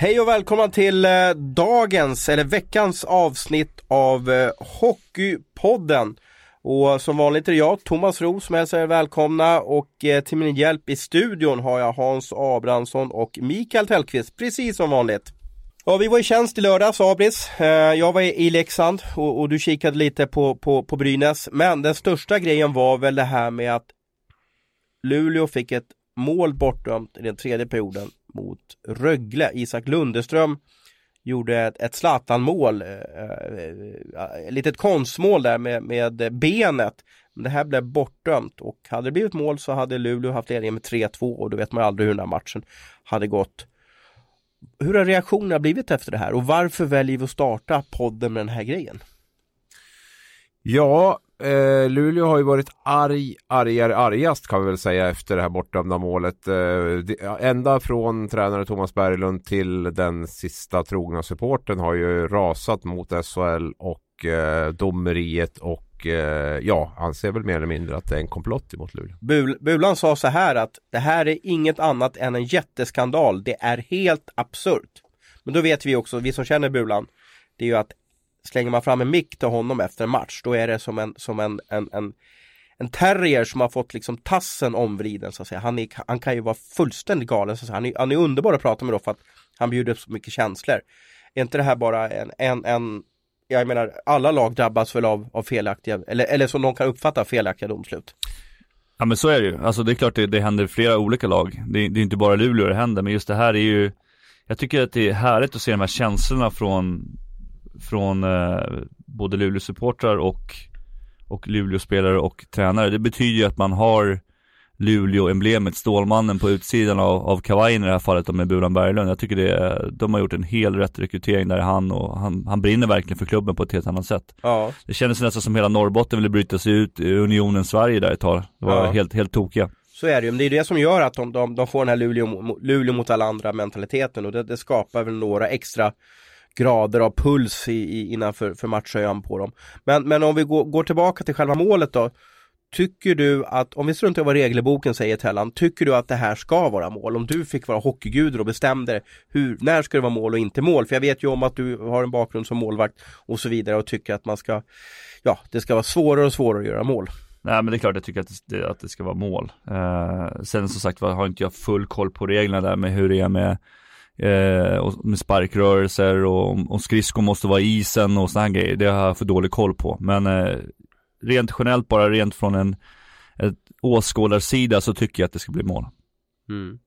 Hej och välkomna till eh, dagens, eller veckans avsnitt av eh, Hockeypodden. Och som vanligt är det jag, Thomas Roos, som hälsar er välkomna och eh, till min hjälp i studion har jag Hans Abrahamsson och Mikael Tellqvist, precis som vanligt. Ja, vi var i tjänst i lördags, Abris. Jag var i Leksand och, och, du kikade lite på, på, på Brynäs. Men den största grejen var väl det här med att Luleå fick ett mål bortdömt i den tredje perioden mot Rögle. Isak Lundeström gjorde ett, ett Zlatan-mål, eh, eh, ett litet konstmål där med, med benet. Men det här blev bortdömt och hade det blivit mål så hade Luleå haft ledningen med 3-2 och då vet man aldrig hur den här matchen hade gått. Hur har reaktionerna blivit efter det här och varför väljer vi att starta podden med den här grejen? Ja, eh, Luleå har ju varit arg, argare, argast kan vi väl säga efter det här bortdömda målet. Eh, ända från tränare Thomas Berglund till den sista trogna supporten har ju rasat mot SHL och eh, domeriet och eh, ja, anser väl mer eller mindre att det är en komplott emot Luleå. Bul Bulan sa så här att det här är inget annat än en jätteskandal. Det är helt absurt. Men då vet vi också, vi som känner Bulan, det är ju att slänger man fram en mick till honom efter en match, då är det som en, som en, en, en, en terrier som har fått liksom tassen omvriden så att säga. Han, är, han kan ju vara fullständigt galen. Så att säga. Han, är, han är underbar att prata med då för att han bjuder upp så mycket känslor. Är inte det här bara en, en, en jag menar alla lag drabbas väl av, av felaktiga, eller, eller som de kan uppfatta felaktiga domslut. Ja men så är det ju, alltså det är klart det, det händer flera olika lag. Det, det är inte bara Luleå det händer, men just det här är ju Jag tycker att det är härligt att se de här känslorna från från eh, både Luleå-supportrar och, och Luleå-spelare och tränare. Det betyder ju att man har Luleå-emblemet, Stålmannen på utsidan av, av kavajen i det här fallet med Buran Berglund. Jag tycker det, de har gjort en hel rätt rekrytering där han och han, han brinner verkligen för klubben på ett helt annat sätt. Ja. Det kändes nästan som hela Norrbotten ville bryta sig ut i Unionen Sverige där ett tag. Det var ja. helt, helt tokiga. Så är det ju, men det är det som gör att de, de, de får den här Luleå, Luleå mot alla andra mentaliteten och det, det skapar väl några extra grader av puls i, i, innanför för matchöjan på dem. Men, men om vi går, går tillbaka till själva målet då. Tycker du att, om vi struntar i vad regelboken säger Tellan, tycker du att det här ska vara mål? Om du fick vara hockeygud och bestämde hur, när ska det vara mål och inte mål? För jag vet ju om att du har en bakgrund som målvakt och så vidare och tycker att man ska, ja, det ska vara svårare och svårare att göra mål. Nej men det är klart jag tycker att det, att det ska vara mål. Eh, sen som sagt har inte jag full koll på reglerna där med hur det är med eh, och med sparkrörelser och och skridskor måste vara i isen och sådana grejer. Det har jag för dålig koll på. Men eh, rent generellt, bara rent från en ett åskådarsida så tycker jag att det ska bli mål. Mm.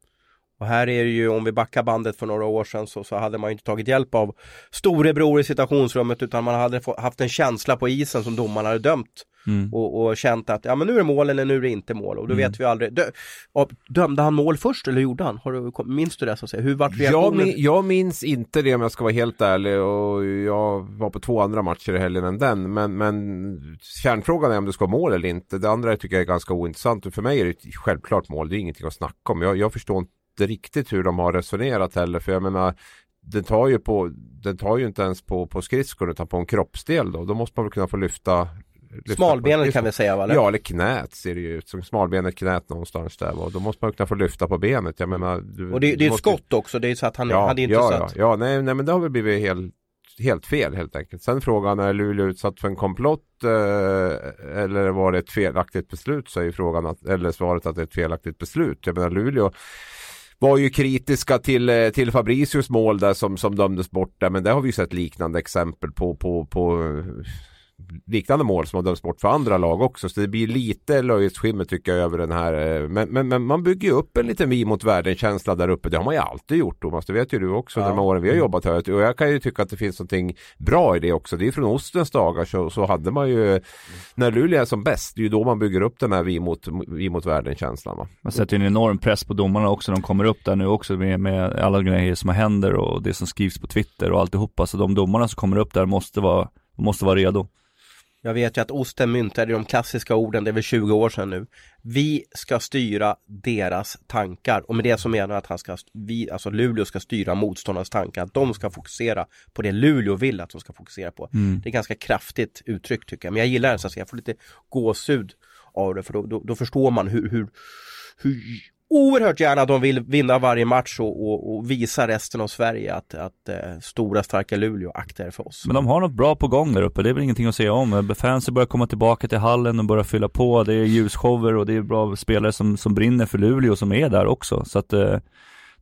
Och här är det ju, om vi backar bandet för några år sedan så, så hade man inte tagit hjälp av storebror i situationsrummet utan man hade haft en känsla på isen som domaren hade dömt. Mm. Och, och, känt att ja men nu är det mål eller nu är det inte mål och då mm. vet vi aldrig. Dö, dömde han mål först eller gjorde han? Har du, minns du det så att säga? Hur vart reaktionen? Jag, jag minns inte det om jag ska vara helt ärlig och jag var på två andra matcher i helgen än den. Men, men kärnfrågan är om det ska vara mål eller inte. Det andra tycker jag är ganska ointressant och för mig är det ett självklart mål. Det är ingenting att snacka om. Jag, jag förstår inte riktigt hur de har resonerat heller för jag menar den tar ju, på, den tar ju inte ens på, på skridskor utan på en kroppsdel då. Då måste man väl kunna få lyfta Smalbenet kan vi säga va? Ja, eller knät ser det ju ut som. Smalbenet knät någonstans där. Och då måste man kunna få lyfta på benet. Jag menar, du, och det, det är ett skott också. Det är så att han ja, hade inte ja, satt. Ja, ja nej, nej, men det har väl blivit helt helt fel helt enkelt. Sen frågan är Luleå utsatt för en komplott eh, eller var det ett felaktigt beslut så är frågan att, eller svaret att det är ett felaktigt beslut. Jag menar Luleå var ju kritiska till, eh, till Fabricius mål där som, som dömdes bort där men det har vi ju sett liknande exempel på, på, på liknande mål som har dömts bort för andra lag också. Så det blir lite löjets skimmer tycker jag över den här. Eh, men, men, men man bygger ju upp en liten vi mot världen-känsla där uppe. Det har man ju alltid gjort Thomas. Det vet ju du också ja. de åren vi har jobbat här. Och jag kan ju tycka att det finns någonting bra i det också. Det är från ostens dagar så, så hade man ju när Luleå är som bäst. Det är ju då man bygger upp den här vi mot, vi mot världen-känslan. Man sätter en enorm press på domarna också. De kommer upp där nu också med, med alla grejer som händer och det som skrivs på Twitter och alltihopa. Så de domarna som kommer upp där måste vara, måste vara redo. Jag vet ju att Osten myntade de klassiska orden, det är väl 20 år sedan nu. Vi ska styra deras tankar och med det så menar jag att han ska, vi, alltså Luleå ska styra motståndarnas tankar. Att de ska fokusera på det Luleå vill att de ska fokusera på. Mm. Det är ganska kraftigt uttryck tycker jag, men jag gillar det så att. Jag får lite gåshud av det för då, då, då förstår man hur, hur, hur oerhört gärna att de vill vinna varje match och, och, och visa resten av Sverige att, att eh, stora starka Luleå aktar för oss. Men de har något bra på gång där uppe, det är väl ingenting att säga om. Fansen börjar komma tillbaka till hallen och börjar fylla på. Det är ljusshower och det är bra spelare som, som brinner för Luleå som är där också. Så att eh,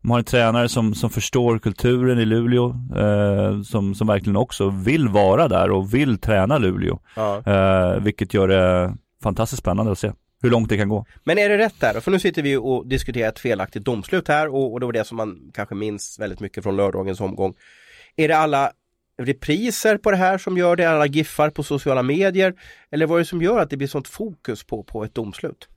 de har en tränare som, som förstår kulturen i Luleå, eh, som, som verkligen också vill vara där och vill träna Luleå. Ja. Eh, vilket gör det fantastiskt spännande att se hur långt det kan gå. Men är det rätt där? För nu sitter vi och diskuterar ett felaktigt domslut här och, och det var det som man kanske minns väldigt mycket från lördagens omgång. Är det alla repriser på det här som gör det, alla giffar på sociala medier? Eller vad är det som gör att det blir sånt fokus på, på ett domslut?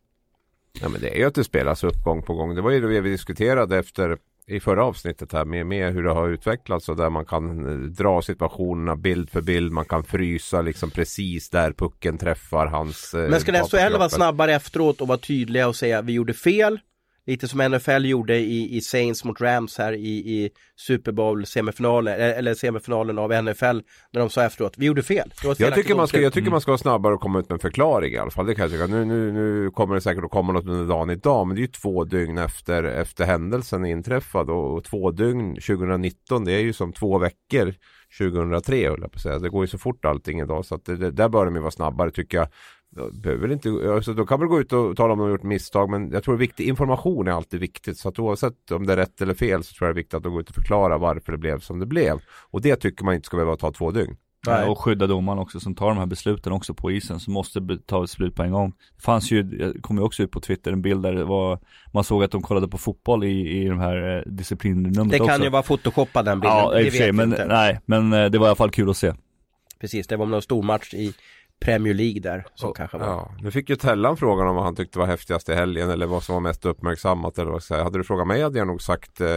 Ja men det är ju att det spelas upp gång på gång. Det var ju det vi diskuterade efter i förra avsnittet här med, med hur det har utvecklats och där man kan eh, dra situationerna bild för bild. Man kan frysa liksom precis där pucken träffar hans Men ska eh, SHL vara snabbare efteråt och vara tydliga och säga vi gjorde fel Lite som NFL gjorde i, i Saints mot Rams här i, i Super Bowl semifinalen, eller semifinalen av NFL När de sa efteråt, vi gjorde fel. Jag tycker, man ska, jag tycker man ska vara snabbare och komma ut med en förklaring i alla fall Det kan jag tycka, nu, nu, nu kommer det säkert att komma något under dagen idag Men det är ju två dygn efter, efter händelsen inträffad och, och två dygn 2019 det är ju som två veckor 2003 höll jag på att säga. Det går ju så fort allting idag så att det, det, där bör de ju vara snabbare tycker jag behöver inte, alltså, då kan man gå ut och tala om att de har gjort misstag men jag tror viktig information är alltid viktigt så att oavsett om det är rätt eller fel så tror jag det är viktigt att de går ut och förklara varför det blev som det blev. Och det tycker man inte ska behöva ta två dygn. Nej. Och skydda domaren också som tar de här besluten också på isen som måste ta beslut på en gång. Det fanns ju, det kom ju också ut på Twitter en bild där det var, man såg att de kollade på fotboll i, i de här eh, disciplinnumret Det kan också. ju vara photoshoppad den bilden. Ja, och för sig, men nej, men eh, det var i alla fall kul att se. Precis, det var någon stor match i Premier League där som och, kanske var. Ja, nu fick ju Tellan frågan om vad han tyckte var häftigast i helgen eller vad som var mest uppmärksammat eller vad säga. Hade du frågat mig hade jag nog sagt eh,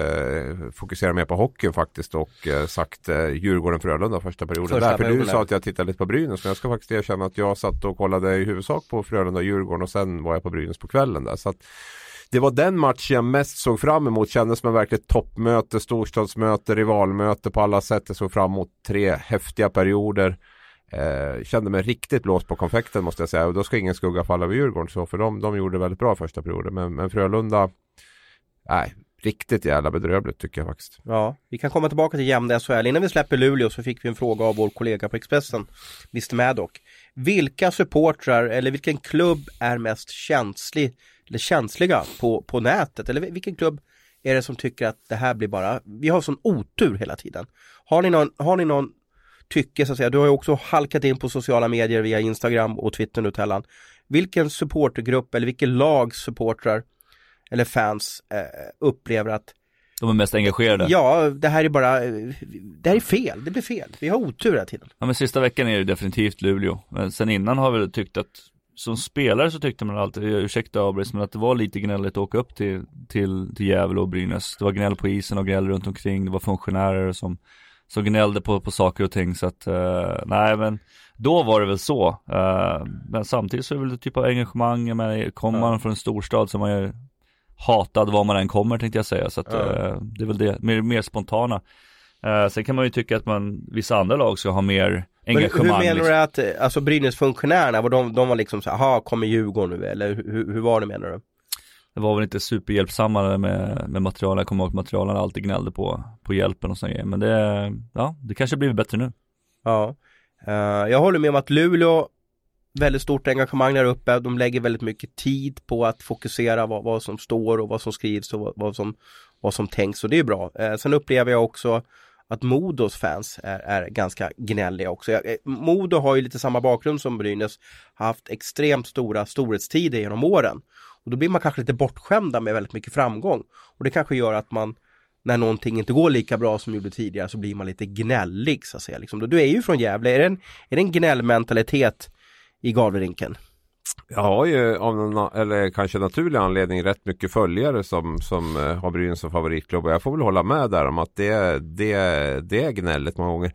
fokusera mer på hockeyn faktiskt och eh, sagt eh, Djurgården-Frölunda första perioden. Första där, för perioden. du sa att jag tittade lite på Brynäs men jag ska faktiskt erkänna att jag satt och kollade i huvudsak på Frölunda-Djurgården och sen var jag på Brynäs på kvällen där. Så att, det var den matchen jag mest såg fram emot. Kändes som ett verkligt toppmöte, storstadsmöte, rivalmöte på alla sätt. Jag såg fram emot tre häftiga perioder. Eh, kände mig riktigt blåst på konfekten måste jag säga och då ska ingen skugga falla över Djurgården så för de, de gjorde väldigt bra första perioden men, men Frölunda Nej, riktigt jävla bedrövligt tycker jag faktiskt. Ja, vi kan komma tillbaka till jämna SHL. Innan vi släpper Luleå så fick vi en fråga av vår kollega på Expressen, Mr Maddock. Vilka supportrar eller vilken klubb är mest känslig eller känsliga på, på nätet? Eller vilken klubb är det som tycker att det här blir bara, vi har sån otur hela tiden. Har ni någon, har ni någon tycke så att säga. Du har ju också halkat in på sociala medier via Instagram och Twitter nu Tellan. Vilken supportergrupp eller vilken lags supportrar eller fans eh, upplever att de är mest engagerade. Ja, det här är bara, det här är fel, det blir fel. Vi har otur hela tiden. Ja men sista veckan är det definitivt Luleå. Men sen innan har vi tyckt att som spelare så tyckte man alltid, ursäkta Abris, men att det var lite gnälligt att åka upp till, till, till Gävle och Brynäs. Det var gnäll på isen och gnäll runt omkring, det var funktionärer som som gnällde på, på saker och ting så att, uh, nej men då var det väl så. Uh, men samtidigt så är det väl typ av engagemang, men kommer man från en storstad så är man ju hatad var man än kommer tänkte jag säga. Så att uh, det är väl det, mer, mer spontana. Uh, sen kan man ju tycka att man, vissa andra lag ska ha mer engagemang. Men hur menar liksom. du att, alltså Brynäs-funktionärerna, var de, de var liksom så här, kommer Djurgården nu eller hur, hur var det menar du? Det var väl inte superhjälpsamma med, med materialen, jag kommer ihåg att materialen alltid gnällde på, på hjälpen och sådana grejer. men det, ja, det kanske blivit bättre nu. Ja, uh, jag håller med om att Luleå väldigt stort engagemang där uppe. De lägger väldigt mycket tid på att fokusera vad, vad som står och vad som skrivs och vad, vad, som, vad som tänks och det är bra. Eh, sen upplever jag också att Modos fans är, är ganska gnälliga också. Jag, eh, Modo har ju lite samma bakgrund som Brynäs, haft extremt stora storhetstider genom åren. Och då blir man kanske lite bortskämda med väldigt mycket framgång. Och det kanske gör att man när någonting inte går lika bra som gjorde tidigare så blir man lite gnällig så att säga. Liksom. Du är ju från Gävle, är det en, är det en gnällmentalitet i Gavlerinken? Jag har ju av någon, eller kanske naturlig anledning rätt mycket följare som, som eh, har Brynäs som favoritklubb och jag får väl hålla med där om att det, det, det är gnälligt många gånger.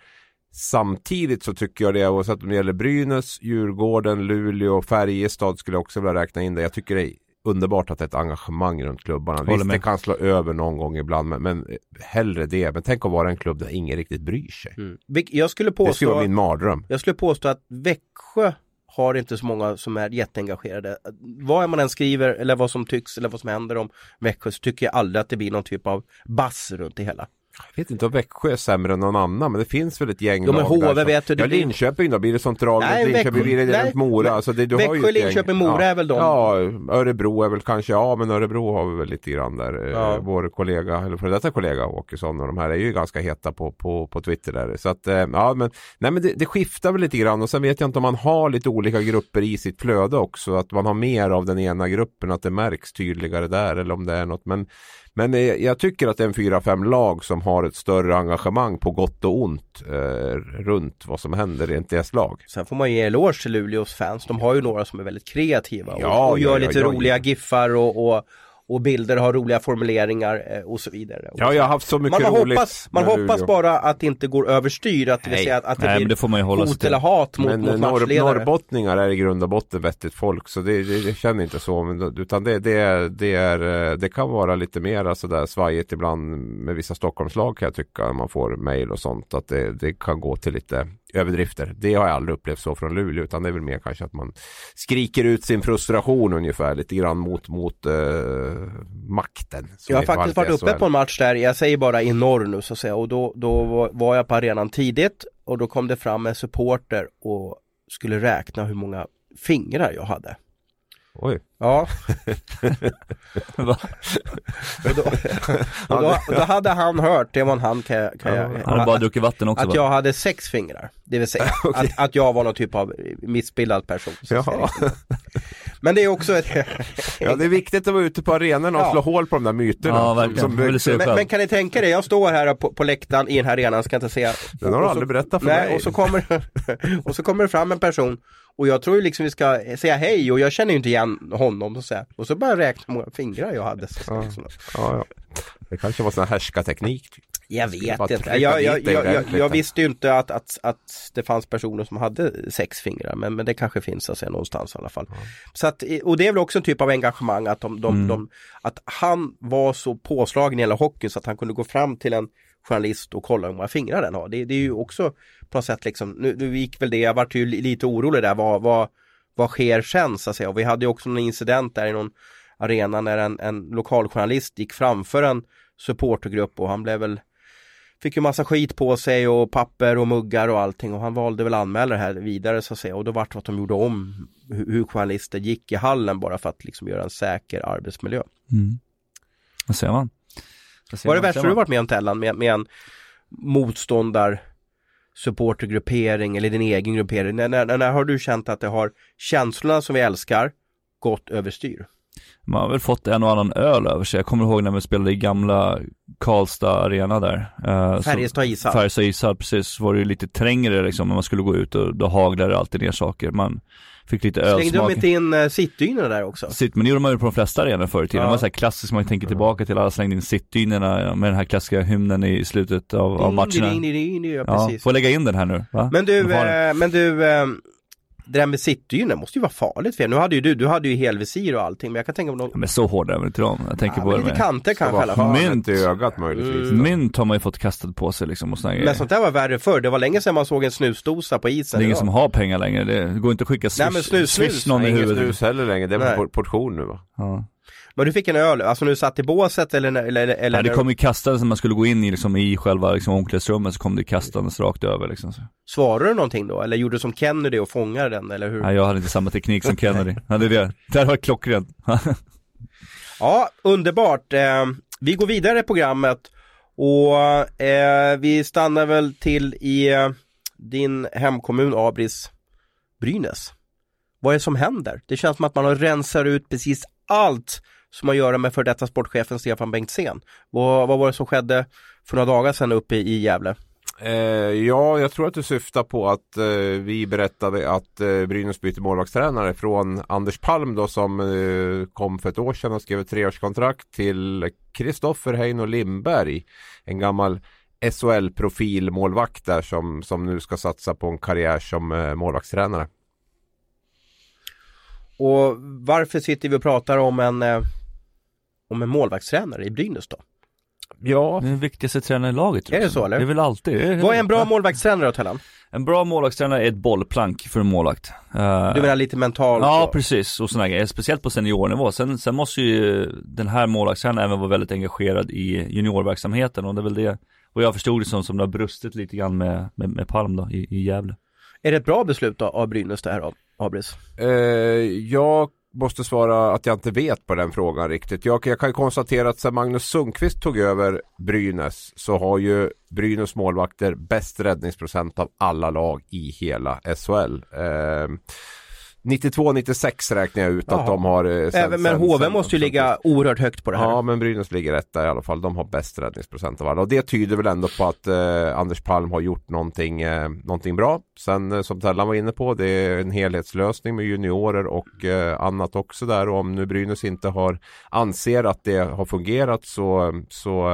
Samtidigt så tycker jag det, oavsett om det gäller Brynäs, Djurgården, Luleå, Färjestad skulle jag också vilja räkna in det. Jag tycker det är underbart att det är ett engagemang runt klubbarna. Visst, det kan slå över någon gång ibland, men, men hellre det. Men tänk att vara en klubb där ingen riktigt bryr sig. Mm. Jag skulle påstå, det skulle vara min mardröm. Jag skulle påstå att Växjö har inte så många som är jätteengagerade. Vad man än skriver eller vad som tycks eller vad som händer om Växjö så tycker jag aldrig att det blir någon typ av bass runt det hela. Jag vet inte om Växjö är sämre än någon annan men det finns väl ett gäng Jo, men lag HV där vet du, Ja blir- Linköping då, blir det sånt drag Nej, Linköping? Växjö- Blir det Mora? Alltså det, du har ju Växjö, ett gäng- Linköping, Mora är väl de- Ja, Örebro är väl kanske, ja men Örebro har vi väl lite grann där. Eh, Ja. Vår kollega, eller före detta kollega Åkesson och de här är ju ganska heta på, på, på Twitter där. Så att, eh, ja men, nej men det, det skiftar väl lite grann och sen vet jag inte om man har lite olika grupper i sitt flöde också. Att man har mer av den ena gruppen, att det märks tydligare där eller om det är något. Men men eh, jag tycker att det är en fyra, fem lag som har ett större engagemang på gott och ont eh, runt vad som händer rent deras lag. Sen får man ge eloge till Luleås fans. De har ju några som är väldigt kreativa Ja, och, och gör ja, ja, lite roliga giffar och, och, och bilder, har roliga formuleringar eh, och så vidare. Ja, jag har haft så mycket man roligt. hoppas, man hoppas Luleå. bara att det inte går överstyr, att det vill säga att, att det Nej blir det får man ju hålla hot eller hat mot, Men mot eh, norr, matchledare. norrbottningar är i grund och botten vettigt folk så det, det, det känner inte så. Men, utan det, det, är, det, är, eh, det kan vara lite mer sådär svajigt ibland med vissa Stockholmslag kan jag tycka. när Man får mejl och sånt. Att det, det kan gå till lite överdrifter. Det har jag aldrig upplevt så från Luleå. Utan det är väl mer kanske att man skriker ut sin frustration ungefär. Lite grann mot, mot eh, makten. Jag har faktiskt varit uppe på en match där, jag säger bara i norr nu så att säga och då, då var- var jag på arenan tidigt och då kom det fram en supporter och skulle räkna hur många fingrar jag hade. Oj. Ja, då, och då, då hade han hört, det var en han kan, jag- kan jag, Han har bara druckit vatten också att va? jag hade sex fingrar. Det vill säga Okej. att, att jag var någon typ av missbildad person. Jaha. Men det är också ett... Ja, det är viktigt att vara ute på arenan och Ja. slå hål på de där myterna. Ja, som- verkligen. som se men, men kan ni tänka er, jag står här på, på läktaren i den här arenan, ska inte säga. Den har du Och så- aldrig berättat för nej, mig. Och så, kommer, och så kommer det fram en person och jag tror ju liksom vi ska säga hej och jag känner ju inte igen honom och så, här. och så bara räkna hur många fingrar jag hade. Så, liksom. Ja, ja. Det kanske var sån här härskarteknik. typ. Jag vet inte. Jag, jag, jag, jag, visste ju inte att, att, att det fanns personer som hade sex fingrar men, men det kanske finns säga, någonstans i alla fall. Så att, och det är väl också en typ av engagemang att, de, de, Mm. de, att han var så påslagen i hela hockeyn så att han kunde gå fram till en journalist och kolla hur många fingrar den har. Det, det är ju också på något sätt liksom, nu, nu gick väl det, jag vart ju li- lite orolig där, vad, vad, vad sker sen så att säga. Och vi hade ju också en incident där i någon arena när en, en lokaljournalist gick framför en supportergrupp och han blev väl Fick ju massa skit på sig och papper och muggar och allting och han valde väl anmäla det här vidare så att säga och då vart det att de gjorde om hur, hur journalister gick i hallen bara för att liksom göra en säker arbetsmiljö. Mm. Vad säger man? Är det värsta du varit med om Tellan med, med en motståndar supportergruppering eller din egen gruppering? När, när, när har du känt att det har känslorna som vi älskar gått överstyr? Man har väl fått en och annan öl över sig. Jag kommer ihåg när vi spelade i gamla Karlstad arena där. Eh, Färjestad ishall. Färjestad ishall, precis. Var det ju lite trängre liksom när man skulle gå ut och då haglade det alltid ner saker. Man fick lite Slängde de ölsmak. inte in uh, sittdynorna där också? Sitt, men det gjorde man ju på de flesta arenor förr i tiden. Ja. Det var så här klassiskt, man tänker tillbaka till alla slängde in sittdynorna med den här klassiska hymnen i slutet av, av matcherna. Ding, ja, precis. får lägga in den här nu, va? Men du, eh, men du, eh, det där med sittdyna måste ju vara farligt för er. Nu hade ju du, du hade ju helvisir och allting men jag kan tänka mig Ja, någon, men så hårda är väl inte de. Jag tänker ja, på det lite med. kanter kanske i alla fall. Mynt. I ögat möjligtvis. Mm. Mynt har man ju fått kastat på sig liksom och såna grejer. Men sånt där var värre förr. Det var länge sedan man såg en snusdosa på Det isen. är ingen som har pengar längre. Det går inte att skicka Nej, men swish, snus, snus. swish någon i Ingen huvudet. snus heller längre, det är Nej. på portion nu va? Ja. Men du fick en öl, alltså när du satt i båset eller, eller, eller, eller Nej, det kom ju kastandes när man skulle gå in i, liksom, i själva liksom, omklädningsrummet så kom det kastandes rakt över liksom. Svarade du någonting då? Eller gjorde du som Kennedy och fångade den eller hur? Nej, jag hade inte samma teknik som Kennedy. Ja, det det. Där var klockrent. Ja, underbart. Eh, vi går vidare i programmet och eh, vi stannar väl till i eh, din hemkommun Abris Brynäs. Vad är det som händer? Det känns som att man har rensat ut precis allt som har att göra med för detta sportchefen Stefan Bengtzén. Vad, vad var det som skedde för några dagar sedan uppe i Gävle? Eh, ja, jag tror att du syftar på att eh, vi berättade att eh, Brynäs byter målvaktstränare från Anders Palm då som eh, kom för ett år sedan och skrev ett treårskontrakt till Kristoffer Heino Lindberg. En gammal SHL-profil målvakt där som, som nu ska satsa på en karriär som eh, målvaktstränare. Och varför sitter vi och pratar om en, eh, om en målvaktstränare i Brynäs då? Ja, Den viktigaste tränaren i laget tror Är jag. det så, eller? Det är väl alltid. Är, Vad är en bra målvaktstränare då Tellan? En bra målvaktstränare är ett bollplank för en målvakt. Du menar lite mentalt? Ja och- precis, och sådana grejer, speciellt på seniornivå. Sen, sen måste ju den här målvaktstränaren även vara väldigt engagerad i juniorverksamheten och det är väl det, och jag förstod det som, som det har brustit lite grann med, med, med Palm då i, i Gävle. Är det ett bra beslut då, av Brynäs det här av Abris? Eh, jag måste svara att jag inte vet på den frågan riktigt. Jag, jag kan ju konstatera att sedan Magnus Sundqvist tog över Brynäs så har ju Brynäs målvakter bäst räddningsprocent av alla lag i hela SHL. Eh, 92-96 räknar jag ut att Jaha. de har. eh, sen- Även, men sen- HV sen- måste ju ligga oerhört högt på det här. Ja, men Brynäs ligger etta i alla fall. De har bäst räddningsprocent av alla. Och det tyder väl ändå på att eh, Anders Palm har gjort någonting, eh, någonting bra. Sen eh, som Tellan var inne på, det är en helhetslösning med juniorer och eh, annat också där. Och om nu Brynäs inte har anser att det har fungerat så, så,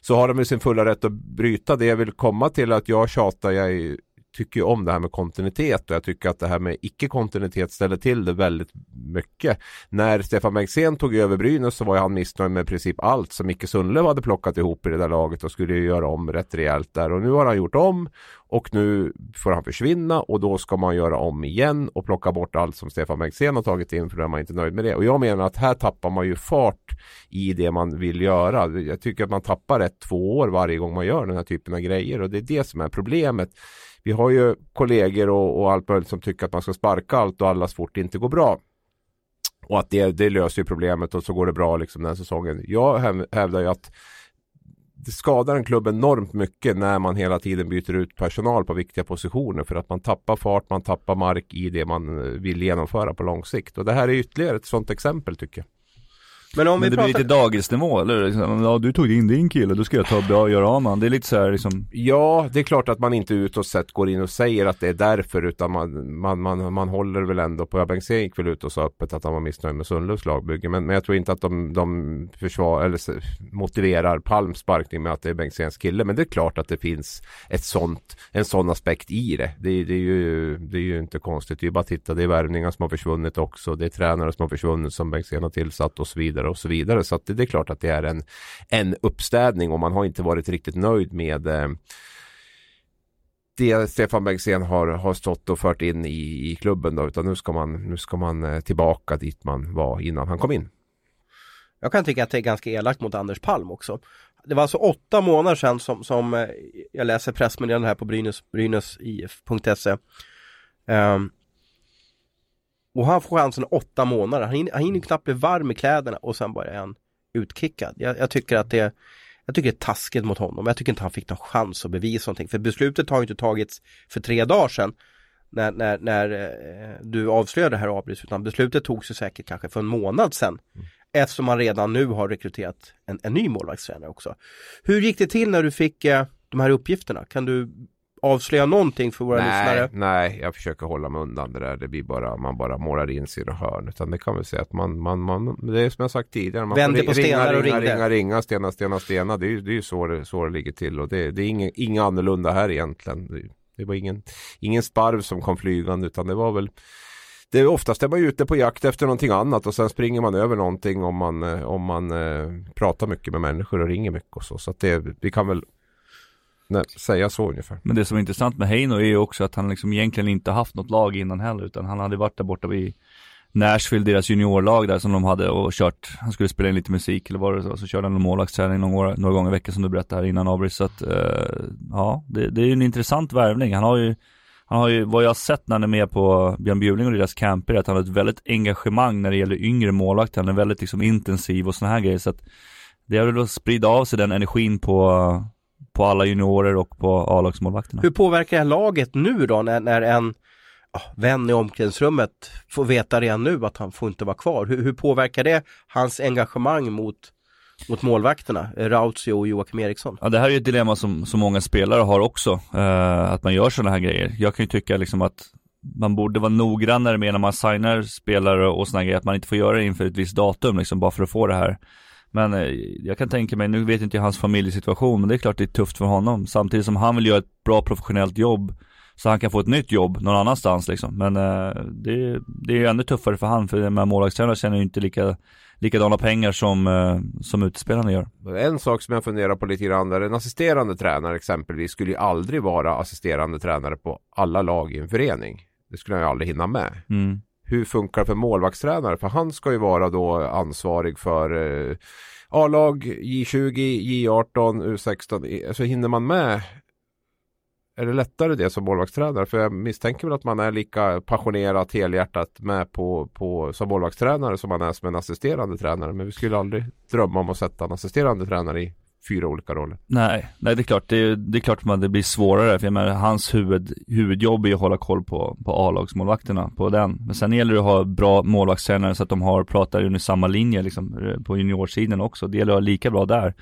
så har de ju sin fulla rätt att bryta. Det jag vill komma till att jag tjatar, jag tycker ju om det här med kontinuitet och jag tycker att det här med icke-kontinuitet ställer till det väldigt mycket. När Stefan Bengtzén tog över Brynäs så var ju han missnöjd med i princip allt som Micke Sundlöv hade plockat ihop i det där laget och skulle ju göra om rätt rejält där och nu har han gjort om och nu får han försvinna och då ska man göra om igen och plocka bort allt som Stefan Bengtzén har tagit in för då är man inte nöjd med det. Och jag menar att här tappar man ju fart i det man vill göra. Jag tycker att man tappar ett, två år varje gång man gör den här typen av grejer och det är det som är problemet. Vi har ju kollegor och, och allt möjligt som tycker att man ska sparka allt och alla så fort det inte går bra. Och att det, det löser ju problemet och så går det bra liksom den säsongen. Jag hävdar ju att det skadar en klubb enormt mycket när man hela tiden byter ut personal på viktiga positioner för att man tappar fart, man tappar mark i det man eh, vill genomföra på lång sikt. Och det här är ytterligare ett sådant exempel tycker jag. Men om Men vi det pratar... blir lite dagisnivå, eller? Liksom, Ja, du tog in din kille, då ska jag ta och göra av med han. Det är lite så här liksom Ja, det är klart att man inte utåt sett går in och säger att det är därför utan man, man, man, man håller väl ändå på, Bengtzén gick väl ut och sa öppet att han var missnöjd med Sundlövs lagbygge men, men jag tror inte att de, de försvar, eller motiverar Palms sparkning med att det är Bengtzéns kille men det är klart att det finns ett sånt, en sån aspekt i det. Det, det, är ju, det är ju inte konstigt, det är ju bara att titta, det är värvningar som har försvunnit också, det är tränare som har försvunnit som Bengtzén har tillsatt och så vidare och så vidare så att det, det är klart att det är en, en uppstädning och man har inte varit riktigt nöjd med eh, det Stefan Bengtzén har, har stått och fört in i, i klubben då, utan nu ska man, nu ska man eh, tillbaka dit man var innan han kom in. Jag kan tycka att det är ganska elakt mot Anders Palm också. Det var alltså åtta månader sedan som, som eh, jag läser pressmeddelandet här på Brynäs, brynäsif.se. Um, ehm, och han får chansen åtta månader. Han hinner, han hinner knappt bli varm i kläderna och sen bara är han utkickad. Jag, jag tycker att det jag tycker det är taskigt mot honom. Jag tycker inte han fick någon chans att bevisa någonting. För beslutet har inte tagits för tre dagar sedan när, när, när eh, du avslöjade det här Abris, utan beslutet togs ju säkert kanske för en månad sedan. Eftersom man redan nu har rekryterat en, en ny målvaktstränare också. Hur gick det till när du fick eh, de här uppgifterna? Kan du avslöja någonting för våra Nej, lyssnare? nej, jag försöker hålla mig undan det där. Det blir bara, man bara målar in sig i hörn. Utan det kan vi säga att man, man, man det är som jag sagt tidigare. Man Vände får på ringa, stenar och ringa, ringde. ringa, ringa, stena, stena, stena. Det är ju det är så, det, så det ligger till. Och det, det är inget inga annorlunda här egentligen. Det, var ingen, ingen sparv som kom flygande utan det var väl det är oftast är man ute på jakt efter någonting annat och sen springer man över någonting om man, eh, om man eh, pratar mycket med människor och ringer mycket och så. Så att det, vi kan väl nej, säga så ungefär. Men det som är intressant med Heino är ju också att han liksom egentligen inte haft något lag innan heller utan han hade varit där borta vid Nashville, deras juniorlag där som de hade och kört, han skulle spela in lite musik eller vad det så, så körde han en målvaktsträning några, några gånger i veckan som du berättade här innan Abris så att, eh, ja, det, det är ju en intressant värvning. Han har ju, han har ju, vad jag har sett när han är med på Björn Bjurling och deras camper, är att han har ett väldigt engagemang när det gäller yngre målvakter, han är väldigt liksom intensiv och sådana här grejer så att det är väl att sprida av sig den energin på, på alla juniorer och på A-lagsmålvakterna. Hur påverkar det här laget nu då när, när en ja, vän i omklädningsrummet får veta redan nu att han får inte vara kvar? Hur, hur påverkar det hans engagemang mot, mot målvakterna, Rautio och Joakim Eriksson? Ja det här är ju ett dilemma som, som många spelare har också, eh, att man gör sådana här grejer. Jag kan ju tycka liksom att man borde vara noggrannare med när man signar spelare och sådana grejer, att man inte får göra det inför ett visst datum liksom, bara för att få det här. Men eh, jag kan tänka mig, nu vet inte jag hans familjesituation, men det är klart det är tufft för honom. Samtidigt som han vill göra ett bra professionellt jobb Så han kan få ett nytt jobb någon annanstans liksom. Men eh, det, det är ju ännu tuffare för han, för de här målvaktstränarna tjänar ju inte lika likadana pengar som, eh, som utespelarna gör. En sak som jag funderar på lite grann är en assisterande tränare exempelvis skulle ju aldrig vara assisterande tränare på alla lag i en förening. Det skulle han ju aldrig hinna med. Mm. Hur funkar det för målvaktstränare? För han ska ju vara då ansvarig för eh, A-lag, J20, J18, U16. Alltså hinner man med är det lättare det som målvaktstränare? För jag misstänker väl att man är lika passionerat, helhjärtat med på, på som målvaktstränare som man är som en assisterande tränare. Men vi skulle aldrig drömma om att sätta en assisterande tränare i fyra olika roller. Nej, nej det är klart. Det är, det är klart att det blir svårare. För jag menar, hans huvud, huvudjobb är att hålla koll på, på A-lagsmålvakterna, på den. Men sen gäller det att ha bra målvaktstränare så att de har, pratar under samma linje liksom, på juniorsidan också. Det gäller att ha lika bra där.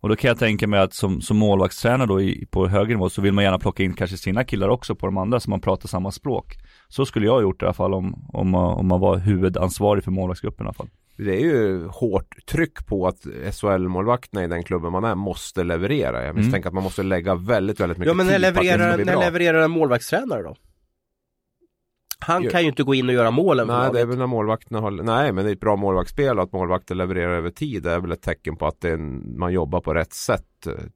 Och då kan jag tänka mig att som, som målvaktstränare då i, på högre nivå så vill man gärna plocka in kanske sina killar också på de andra så man pratar samma språk. Så skulle jag ha gjort i alla fall om, om, om man var huvudansvarig för målvaktsgruppen i alla fall. Det är ju hårt tryck på att SHL-målvakterna i den klubben man är måste leverera. Jag misstänker mm. att man måste lägga väldigt, väldigt mycket Ja men när levererar, när levererar en målvaktstränare då? Han kan ju inte gå in och göra målen Nej, det är väl när målvakterna har, nej men det är ett bra målvaktsspel och att målvakter levererar över tid det är väl ett tecken på att en, man jobbar på rätt sätt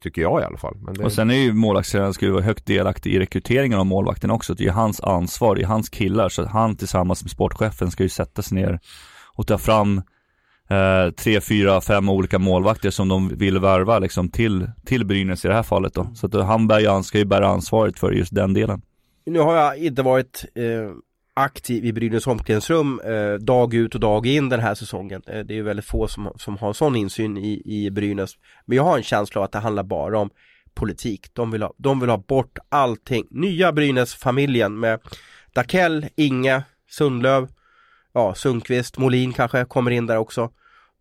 tycker jag i alla fall. Det... Och sen är ju målvaktstränaren ska ju vara högt delaktig i rekryteringen av målvakten också. Det är hans ansvar, det är hans killar så att han tillsammans med sportchefen ska ju sätta sig ner och ta fram eh, tre, fyra, fem olika målvakter som de vill värva liksom till, till Brynäs i det här fallet då. Så att han, bär, han ska ju bära ansvaret för just den delen. Nu har jag inte varit eh aktiv i Brynäs omklädningsrum eh, dag ut och dag in den här säsongen. Eh, det är väldigt få som, som har sån insyn i, i Brynäs. Men jag har en känsla av att det handlar bara om politik. De vill ha, de vill ha bort allting. Nya Brynäs-familjen med Dakell, Inge, Sundlöv, ja Sundqvist, Molin kanske kommer in där också.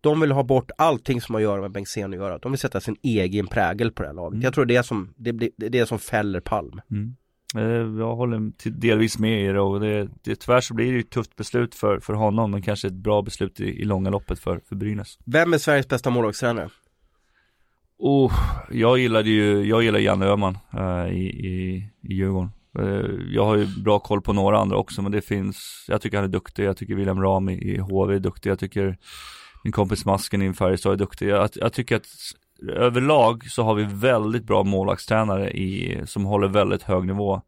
De vill ha bort allting som har att göra med Bengtzén att göra. De vill sätta sin egen prägel på det här laget. Mm. Jag tror det är som, det, det, det är som fäller Palm. Mm. Eh, jag håller delvis med er och det, det, tyvärr så blir det ju ett tufft beslut för, för honom men kanske ett bra beslut i, i långa loppet för, för Brynäs. Vem är Sveriges bästa målvaktstränare? Oh, jag gillade ju, jag gillar Janne Öhman uh, i, i, i Djurgården. Eh, jag har ju bra koll på några andra också men det finns, jag tycker han är duktig, jag tycker William Ram i, HV är duktig, jag tycker min kompis Masken i Färjestad är duktig. Jag, jag tycker att överlag så har vi väldigt bra målvaktstränare i, som håller väldigt hög nivå.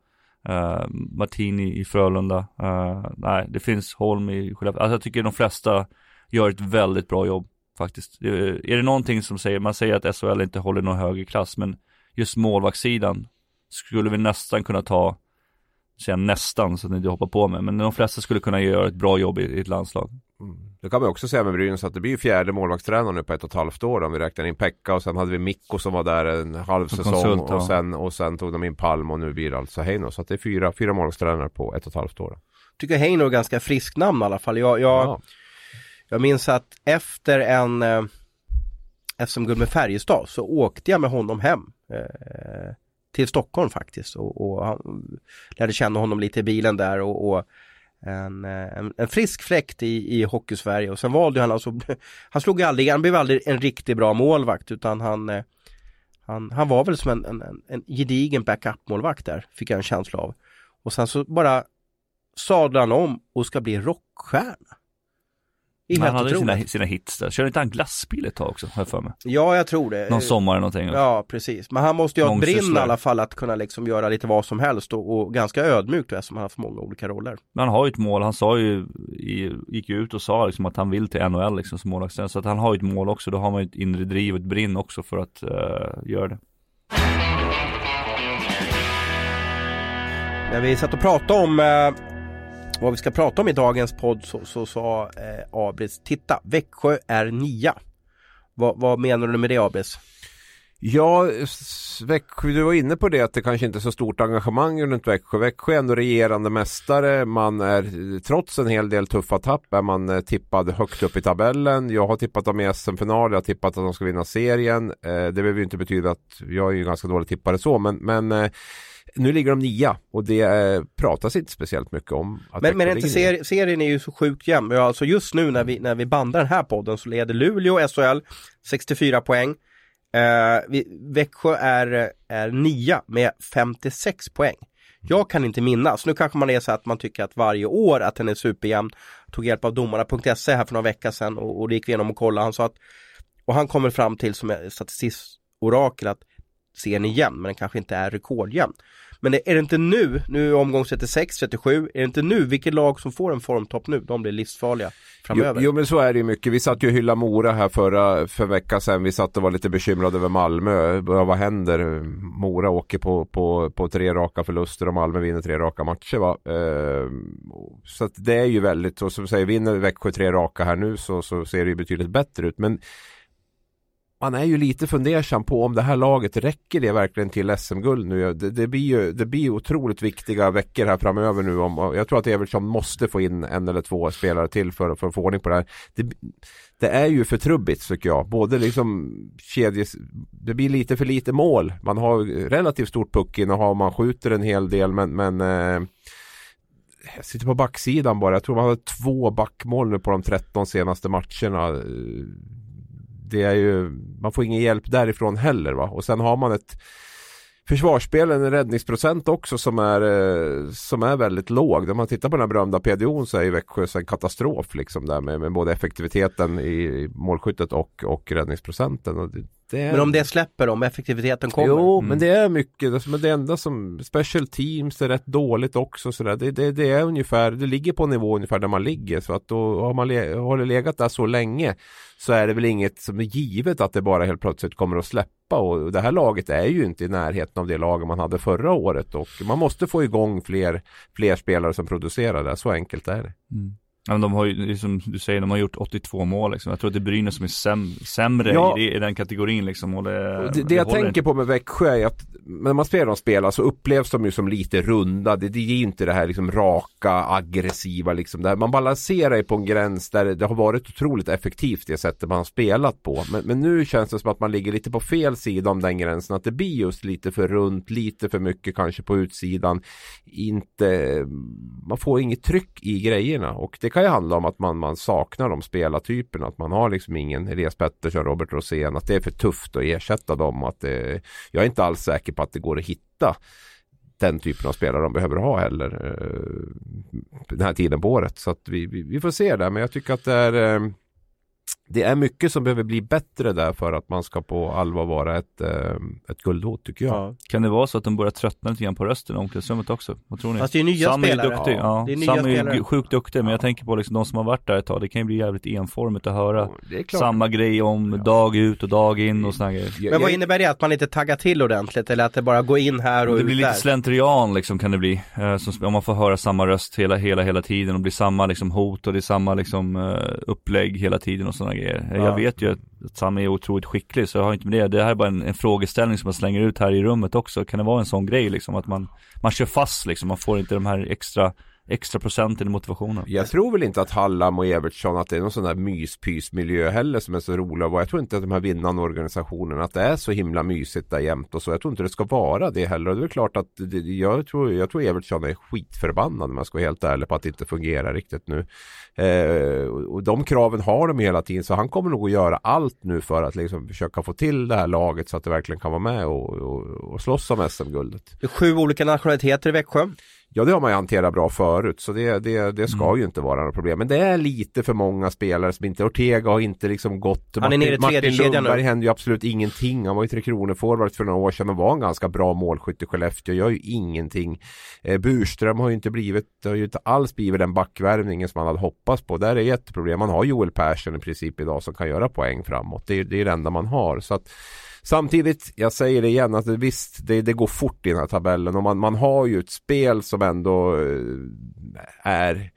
Uh, Martini i Frölunda. Uh, nej, det finns Holm i Skellefteå. Alltså jag tycker de flesta gör ett väldigt bra jobb faktiskt. Är det någonting som säger, man säger att SHL inte håller någon högre klass, men just målvaktssidan skulle vi nästan kunna ta, säga nästan så att ni inte hoppar på mig, men de flesta skulle kunna göra ett bra jobb i, i ett landslag. Mm. Det kan man också säga med Brynäs att det blir fjärde målvaktstränaren nu på ett och ett halvt år om vi räknar in Pekka och sen hade vi Mikko som var där en halv säsong konsult, och, sen, och sen tog de in Palm och nu blir det alltså Heino. Så att det är fyra, fyra målvaktstränare på ett och ett halvt år. Tycker Heino är ganska frisk namn i alla fall. Jag, jag, ja. jag minns att efter en eh, SM-guld med Färjestad så åkte jag med honom hem. Eh, till Stockholm faktiskt och, och han lärde känna honom lite i bilen där och, och en, en, en, frisk fläkt i, i hockeysverige och sen valde han alltså, han slog aldrig, han blev aldrig en riktigt bra målvakt utan han eh, han, han var väl som en, en, en gedigen backup-målvakt där, fick jag en känsla av. Och sen så bara sadlade han om och ska bli rockstjärna. Det han hade sina, sina hits där. Körde inte han glassbil ett tag också, har jag för mig? Ja, jag tror det. Någon sommar eller någonting. Ja, precis. Men han måste ju ha ett brinn i alla fall att kunna liksom göra lite vad som helst och, och ganska ödmjukt eftersom han har haft många olika roller. Men han har ju ett mål. Han sa ju, gick ju ut och sa liksom att han vill till NHL liksom som målvakt. Så att han har ju ett mål också. Då har man ju ett inre driv och ett brinn också för att uh, göra det. När vi satt och pratade om uh vad vi ska prata om i dagens podd så, så sa eh, Abris, titta Växjö är nia. Vad, vad menar du med det Abris? Ja, Växjö, du var inne på det att det kanske inte är så stort engagemang runt Växjö. Växjö är ändå regerande mästare. Man är trots en hel del tuffa tapp är man eh, tippad högt upp i tabellen. Jag har tippat dem i SM-final. Jag har tippat att de ska vinna serien. Eh, det behöver ju inte betyda att jag är ju ganska dålig tippare så, men, men eh, nu ligger de nia och det eh, pratas inte speciellt mycket om. Att men men inte ser, serien är ju så sjukt jämn. Alltså just nu när vi, när vi bandar den här podden så leder Luleå SHL 64 poäng. Eh, vi, Växjö är, är nia med 56 poäng. Jag kan inte minnas. Nu kanske man är så att man tycker att varje år att den är superjämn. Tog hjälp av domarna.se här för några veckor sedan och, och det gick vi igenom och kollade. Han sa att, och han kommer fram till som statistiskorakel att serien är jämn men den kanske inte är rekordjämn. Men är det inte nu, nu är omgång 36, 37, är det inte nu, vilket lag som får en formtopp nu, de blir livsfarliga framöver? Jo, jo men så är det ju mycket. Vi satt ju och hyllade Mora här förra, för vecka sedan. Vi satt och var lite bekymrade över Malmö. Vad händer? Mora åker på, på, på tre raka förluster och Malmö vinner tre raka matcher va. Eh, så att det är ju väldigt, och som säger, vinner Växjö tre raka här nu så, så ser det ju betydligt bättre ut. Men man är ju lite fundersam på om det här laget räcker det verkligen till SM-guld nu. Det, det, blir ju det blir otroligt viktiga veckor här framöver nu. Om, jag tror att Evertsson måste få in en eller två spelare till för, för att få ordning på det här. Det, det är ju för trubbigt tycker jag. Både liksom kedjes, det blir lite för lite mål. Man har relativt stort puckinnehav, man skjuter en hel del men, men eh, jag sitter på backsidan bara. Jag tror man har två backmål nu på de 13 senaste matcherna det är ju, man får ingen hjälp därifrån heller va. Och sen har man ett försvarsspel, en räddningsprocent också som är, eh, som är väldigt låg. Om man tittar på den här berömda PDO så är ju Växjö en katastrof liksom där med, med både effektiviteten i målskyttet och, och räddningsprocenten. Och det, är... Men om det släpper, om effektiviteten kommer? Jo, mm. men det är mycket. Det, det enda som Special Teams är rätt dåligt också. Så där. Det, det, det, är ungefär, det ligger på nivå ungefär där man ligger. Så att då har man le, har det legat där så länge så är det väl inget som är givet att det bara helt plötsligt kommer att släppa. Och det här laget är ju inte i närheten av det laget man hade förra året. Och man måste få igång fler, fler spelare som producerar det. Så enkelt är det. Mm. Ja, men de har ju, som du säger, de har gjort 82 mål liksom. Jag tror att det är Brynäs som är säm sämre ja. i, i, den kategorin liksom. Och det, det, det, det jag tänker på med Växjö är att när man spelar de spelar så upplevs de ju som lite runda. Det, det är inte det här liksom raka, aggressiva liksom. Det här, man balanserar ju på en gräns där det har varit otroligt effektivt det sättet man har spelat på. Men, men nu känns det som att man ligger lite på fel sida om den gränsen. Att det blir just lite för runt, lite för mycket kanske på utsidan. Inte, man får inget tryck i grejerna och det kan ju handla om att man, man saknar de spelartyperna. Att man har liksom ingen Elias Pettersson, Robert Rosén. Att det är för tufft att ersätta dem. Att det, jag är inte alls säker på att det går att hitta den typen av spelare de behöver ha heller eh, den här tiden på året. Så att vi, vi, vi får se det. Men jag tycker att det är eh, det är mycket som behöver bli bättre där för att man ska på allvar vara ett, eh, ett guldhot tycker jag. Ja. Kan det vara så att de börjar tröttna lite grann på rösten i omklädningsrummet också? Vad tror ni? Fast det är nya Sam spelare. Är duktig, ja. ja. Det är nya Sam är spelare. sjukt duktig men jag tänker på liksom de som har varit där ett tag. Det kan ju bli jävligt enformigt att höra samma grej om ja. dag ut och dag in och sådana grejer. Men vad innebär det? Att man inte taggar till ordentligt eller att det bara går in här och Det blir lite slentrian liksom kan det bli. Eh, som, om man får höra samma röst hela, hela, hela tiden och blir samma liksom hot och det är samma liksom uh, upplägg hela tiden och sådana grejer. Ja. Jag vet ju att, att Sam är otroligt skicklig så jag har inte med det. Det här är bara en, en frågeställning som man slänger ut här i rummet också. Kan det vara en sån grej liksom att man, man kör fast liksom, man får inte de här extra extra procenten i motivationen. Jag tror väl inte att Hallam och Evertsson att det är någon sån där myspysmiljö heller som är så rolig och jag tror inte att de här vinnande organisationerna att det är så himla mysigt där jämt och så. Jag tror inte det ska vara det heller och det är klart att det, jag, tror, jag tror Evertsson är skitförbannad om jag ska vara helt ärlig på att det inte fungerar riktigt nu. Eh, och de kraven har de hela tiden så han kommer nog att göra allt nu för att liksom försöka få till det här laget så att det verkligen kan vara med och, och, och slåss om SM-guldet. Sju olika nationaliteter i Växjö. Ja det har man ju hanterat bra förut så det, det, det ska mm. ju inte vara något problem. Men det är lite för många spelare som inte, Ortega har inte liksom gått. Han är nere i tredje Martin Lundberg nu. händer ju absolut ingenting. Han var ju Tre Kronor forward för några år sedan och var en ganska bra målskytt i Skellefteå. Gör ju ingenting. Eh, Burström har ju inte blivit, det har ju inte alls blivit den backvärvningen som man hade hoppats på. Där är ett problem. Man har Joel Persson i princip idag som kan göra poäng framåt. Det är, det är det enda man har. Så att Samtidigt, jag säger det igen, att visst det, det går fort i den här tabellen och man, man har ju ett spel som ändå eh, är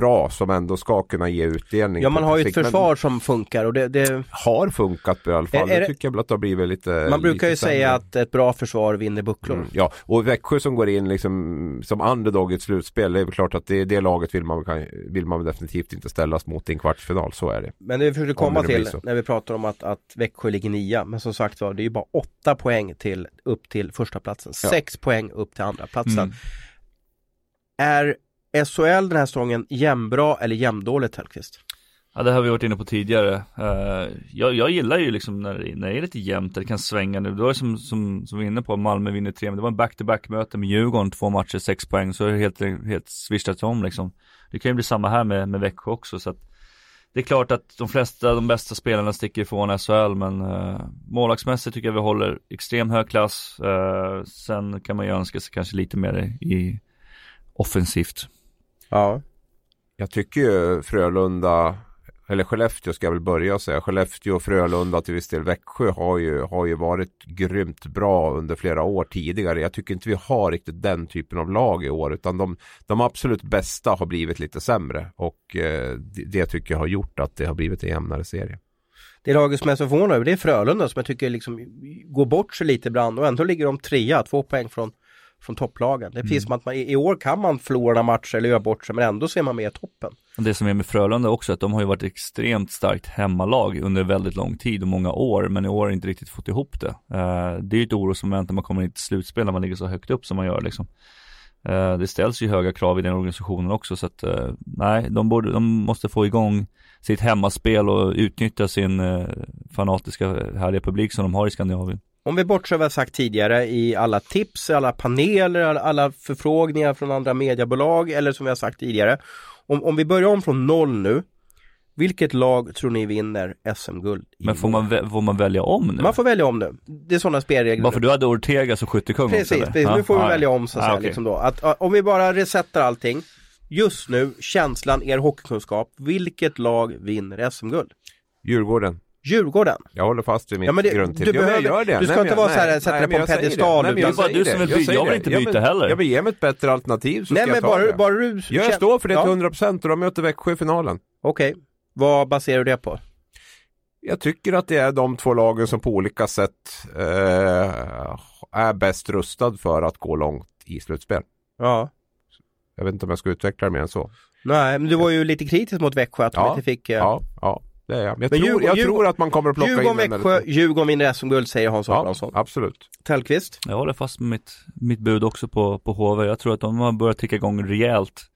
bra som ändå ska kunna ge utdelning. Ja man har ju ett försvar som funkar och det, det... Har funkat i alla fall. Är, är det... tycker jag att det har blivit lite Man brukar lite ju säga att ett bra försvar vinner bucklor. Mm, ja och Växjö som går in liksom som underdog i ett slutspel. Det är klart att det, det laget vill man, vill man definitivt inte ställas mot i en kvartsfinal. Så är det. Men det vi försökte komma till när vi pratar om att, att Växjö ligger nia. Men som sagt var det är ju bara åtta poäng till upp till första platsen. Ja. Sex poäng upp till andra platsen. Mm. Är SHL den här säsongen jämnbra eller jämndåligt Hellkvist? Ja det har vi varit inne på tidigare. Uh, jag, jag gillar ju liksom när, när det är lite jämnt, det kan svänga nu. Det var som, som, som vi är inne på, Malmö vinner tre, men det var en back-to-back möte med Djurgården, två matcher, sex poäng, så är det helt, helt svischat om liksom. Det kan ju bli samma här med, med Växjö också, så att det är klart att de flesta, de bästa spelarna sticker ifrån SHL, men uh, målvaktsmässigt tycker jag vi håller extrem hög klass. Uh, sen kan man ju önska sig kanske lite mer i offensivt. Ja. Jag tycker ju Frölunda eller Skellefteå ska jag väl börja säga. Skellefteå, Frölunda till viss del Växjö har ju, har ju varit grymt bra under flera år tidigare. Jag tycker inte vi har riktigt den typen av lag i år utan de, de absolut bästa har blivit lite sämre och eh, det, det, tycker jag har gjort att det har blivit en jämnare serie. Det laget som är så förvånad över det är Frölunda som jag tycker liksom går bort sig lite ibland och ändå ligger de trea, två poäng från från topplagen. Det finns mm. som att man, i år kan man förlora matcher eller göra bort sig men ändå ser man med i toppen. Det som är med Frölunda också att de har ju varit extremt starkt hemmalag under väldigt lång tid och många år men i år har inte riktigt fått ihop det. Uh, det är ju ett orosmoment när man kommer in till slutspel när man ligger så högt upp som man gör liksom. Uh, det ställs ju höga krav i den organisationen också så att uh, nej, de, borde, de måste få igång sitt hemmaspel och utnyttja sin fanatiska härliga publik som de har i Skandinavien. Om vi bortser vad jag sagt tidigare i alla tips, alla paneler, alla förfrågningar från andra mediebolag eller som vi har sagt tidigare. Om, om vi börjar om från noll nu. Vilket lag tror ni vinner SM-guld? Men får man, får man välja om nu? Man får välja om nu. Det är sådana spelregler. Varför du hade Ortega som skyttekung Precis, precis. nu får vi välja om så att ah, säga. Okay. Liksom då. Att, om vi bara resetar allting. Just nu, känslan, er hockeykunskap. Vilket lag vinner SM-guld? Djurgården. Djurgården. Jag håller fast vid mitt ja, men det, grundtips. Du, behöver, ja, det. du ska nej, inte vara såhär, sätta dig på en pedestal. Det är bara du som vill byta, jag vill inte byta heller. Jag vill ge mig ett bättre alternativ så nej, ska men jag ta bara, det. Bara du jag står för det till 100% och de möter Växjö i finalen. Okej, okay. vad baserar du det på? Jag tycker att det är de två lagen som på olika sätt eh, är bäst rustad för att gå långt i slutspel. Ja. Jag vet inte om jag ska utveckla det mer än så. Nej, men du var ju lite kritisk mot Växjö att ja, de inte fick... Eh... Ja, ja. Det är jag. Men jag, tror, Djurgården, jag tror att man kommer att plocka Djurgården, in Växjö, Djurgården vinner SM-guld säger Hans Abrahamsson. Ja, absolut. Tellqvist? Jag håller fast med mitt, mitt bud också på, på HV. Jag tror att de har börjat ticka igång rejält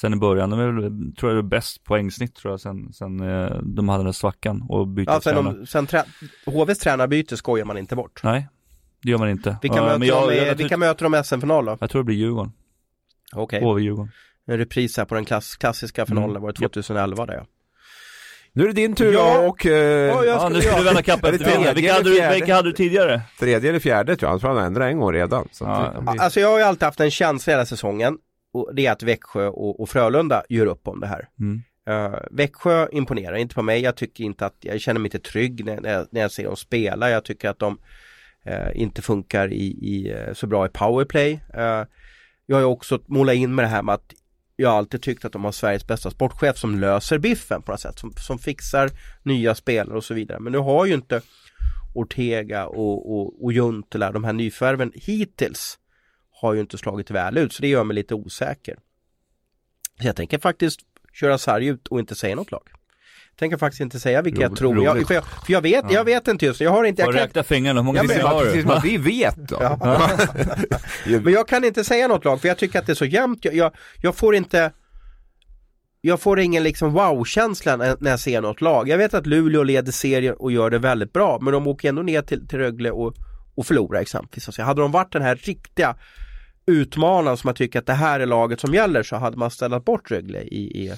sen i början. De är väl, tror jag, är bäst poängsnitt tror jag sen, sen eh, de hade den där svackan och bytte ja, sen, de, sen trä, HVs tränarbyte skojar man inte bort. Nej, det gör man inte. Vilka uh, möter, jag, de, jag, vilka möter de SM-final då? Jag tror det blir Djurgården. Okej. Okay. HV-Djurgården. En repris här på den klass, klassiska finalen, mm. var det 2011 där ja. Nu är det din tur ja. och... Eh, ja, ja, nu ska du vända kapp efter vinden. Vilka, hade du, vilka hade du tidigare? Tredje eller fjärde tror jag, jag tror han ändrat en gång redan. Så ja. blir... Alltså jag har ju alltid haft en känsla hela säsongen. Och det är att Växjö och, och Frölunda gör upp om det här. Mm. Uh, Växjö imponerar inte på mig. Jag tycker inte att, jag känner mig inte trygg när, när, jag, när jag ser dem spela. Jag tycker att de uh, inte funkar i, i, uh, så bra i powerplay. jag har ju också målat in med det här med att jag har alltid tyckt att de har Sveriges bästa sportchef som löser biffen på något sätt, som, som fixar nya spelare och så vidare. Men nu har ju inte Ortega och, och, och Juntela, de här nyförvärven hittills, har ju inte slagit väl ut, så det gör mig lite osäker. Så jag tänker faktiskt köra sarg ut och inte säga något lag tänker faktiskt inte säga vilka jag tror. Jag, för, jag, för jag vet, jag vet inte just Jag har inte... Jag kan... räkna fingrarna, hur många ja, har du? Precis, vi vet då. Ja. men jag kan inte säga något lag för jag tycker att det är så jämnt. Jag, jag, jag får inte jag får ingen liksom wow-känsla när jag ser något lag. Jag vet att Luleå leder serien och gör det väldigt bra men de åker ändå ner till, till Rögle och, och förlorar exempelvis. Alltså, hade de varit den här riktiga utmanaren som jag tycker att det här är laget som gäller så hade man ställt bort Rögle i, i,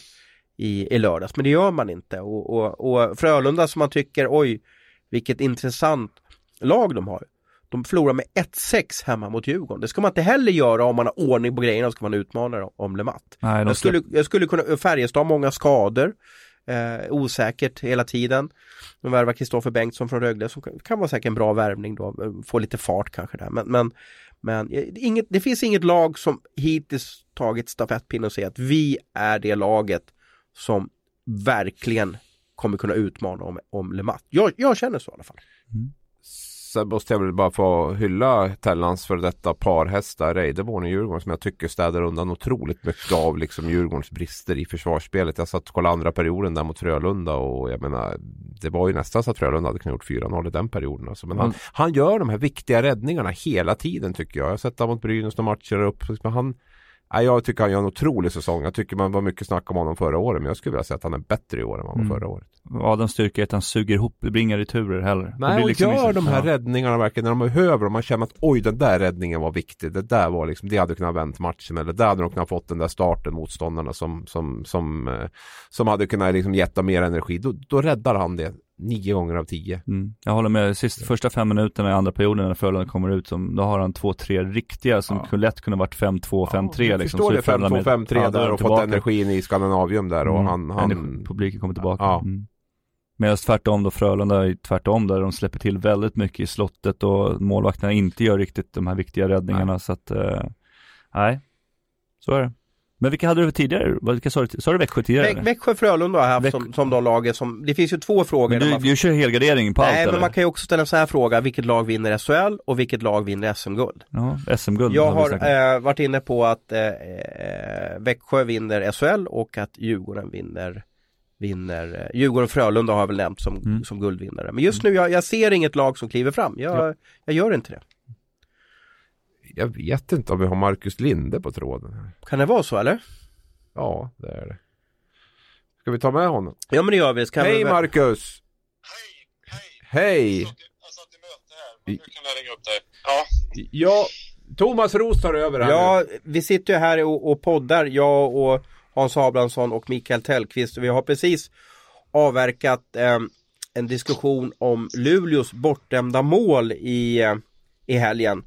i, i lördags. Men det gör man inte. Och, och, och Frölunda som man tycker, oj, vilket intressant lag de har. De förlorar med 1-6 hemma mot Djurgården. Det ska man inte heller göra om man har ordning på grejerna och ska man utmana om Le Mat. Nej, jag, skulle, jag skulle kunna, Färjestad har många skador. Eh, osäkert hela tiden. De värvar Kristoffer Bengtsson från Rögle som kan, kan vara säkert en bra värvning då. Få lite fart kanske där. Men, men, men eh, inget, det finns inget lag som hittills tagit stafettpinnen och säger att vi är det laget som verkligen kommer kunna utmana om, om Le Mat. Jag, jag känner så i alla fall. Mm. Sen måste jag väl bara få hylla Tellans för detta parhästar Reideborn och Djurgården som jag tycker städar undan otroligt mycket av liksom Djurgårdens brister i försvarsspelet. Jag satt och kollade andra perioden där mot Frölunda och jag menar det var ju nästan så att Frölunda hade kunnat gjort 4-0 i den perioden. Alltså. Men mm. han, han gör de här viktiga räddningarna hela tiden tycker jag. Jag har sett honom mot Brynäs och matcher upp. Men han, Nej, jag tycker han gör en otrolig säsong. Jag tycker man var mycket snack om honom förra året, men jag skulle vilja säga att han är bättre i år än vad han var Mm. förra året. Adams styrka är att han suger ihop, det blir inga returer heller. Nej, och liksom gör de här ja. räddningarna verkligen när de behöver dem. Man känner att oj, den där räddningen var viktig. Det där var liksom, det hade kunnat vänt matchen eller där hade de kunnat fått den där starten motståndarna som, som, som, eh, som hade kunnat liksom gett dem mer energi. Då, då räddar han det nio gånger av tio. Mm. Jag håller med, sist, första fem minuterna i andra perioden när Frölunda kommer ut, som, då har han två, tre riktiga som Ja. kunde lätt kunna varit 5-2, 5-3 Ja, liksom. Förstår Så det, är Frölunda 5-2, med- 5-3 Ja, där och fått tillbaka. energin i Skandinavium där och Mm. han, han Energi- Publiken kommer tillbaka. Ja. Mm. Medan tvärtom då Frölunda är tvärtom där de släpper till väldigt mycket i slottet och målvakterna inte gör riktigt de här viktiga räddningarna så att, eh, nej, så är det. Men vilka hade du tidigare? Vilka sa du, sa du Växjö tidigare? Vä- Växjö Frölunda har haft Väx- som, som de lagen som, det finns ju två frågor. men du, man, du kör helgardering på allt nej, eller? men man kan ju också ställa en sån här fråga, vilket lag vinner SHL och vilket lag vinner SM-guld? Ja, SM-guld Jag har eh, varit inne på att eh, eh, Växjö vinner SHL och att Djurgården vinner vinner, eh, Djurgården och Frölunda har jag väl nämnt som, Mm. som guldvinnare. Men just nu, jag, jag ser inget lag som kliver fram. Jag, Ja. jag gör inte det. Jag vet inte om vi har Marcus Linde på tråden. här. Kan det vara så eller? Ja, det är det. Ska vi ta med honom? Ja men det gör vi. Hej vi Marcus! Hej, hej. Hej! Jag satt i- jag satt i möte här, men nu kan jag ringa upp dig. Ja, Ja, Thomas Roos tar över här nu. Ja, vi sitter ju här och, och poddar, jag och Hans Abrahamsson och Mikael Tellqvist. Vi har precis avverkat eh, en diskussion om Luleås bortdömda mål i, eh, i helgen.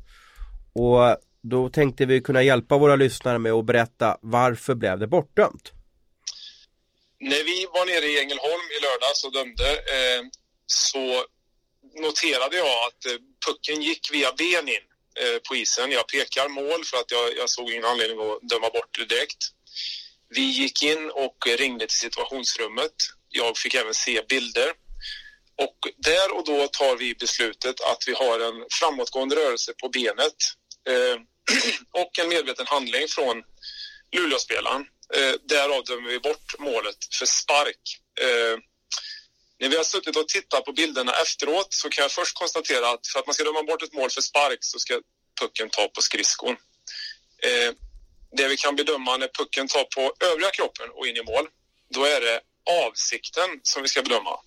Och då tänkte vi kunna hjälpa våra lyssnare med att berätta varför blev det bortdömt? när vi var nere i Ängelholm i lördags och dömde eh, så noterade jag att eh, pucken gick via ben in eh, på isen. Jag pekar mål för att jag, jag såg ingen anledning att döma bort det direkt. Vi gick in och ringde till situationsrummet. Jag fick även se bilder. Och där och då tar vi beslutet att vi har en framåtgående rörelse på benet eh, och en medveten handling från Luleåspelaren. Eh, därav dömer vi bort målet för spark. Eh, när vi har suttit och tittat på bilderna efteråt så kan jag först konstatera att för att man ska döma bort ett mål för spark så ska pucken ta på skridskon. Eh, det vi kan bedöma när pucken tar på övriga kroppen och in i mål, då är det avsikten som vi ska bedöma.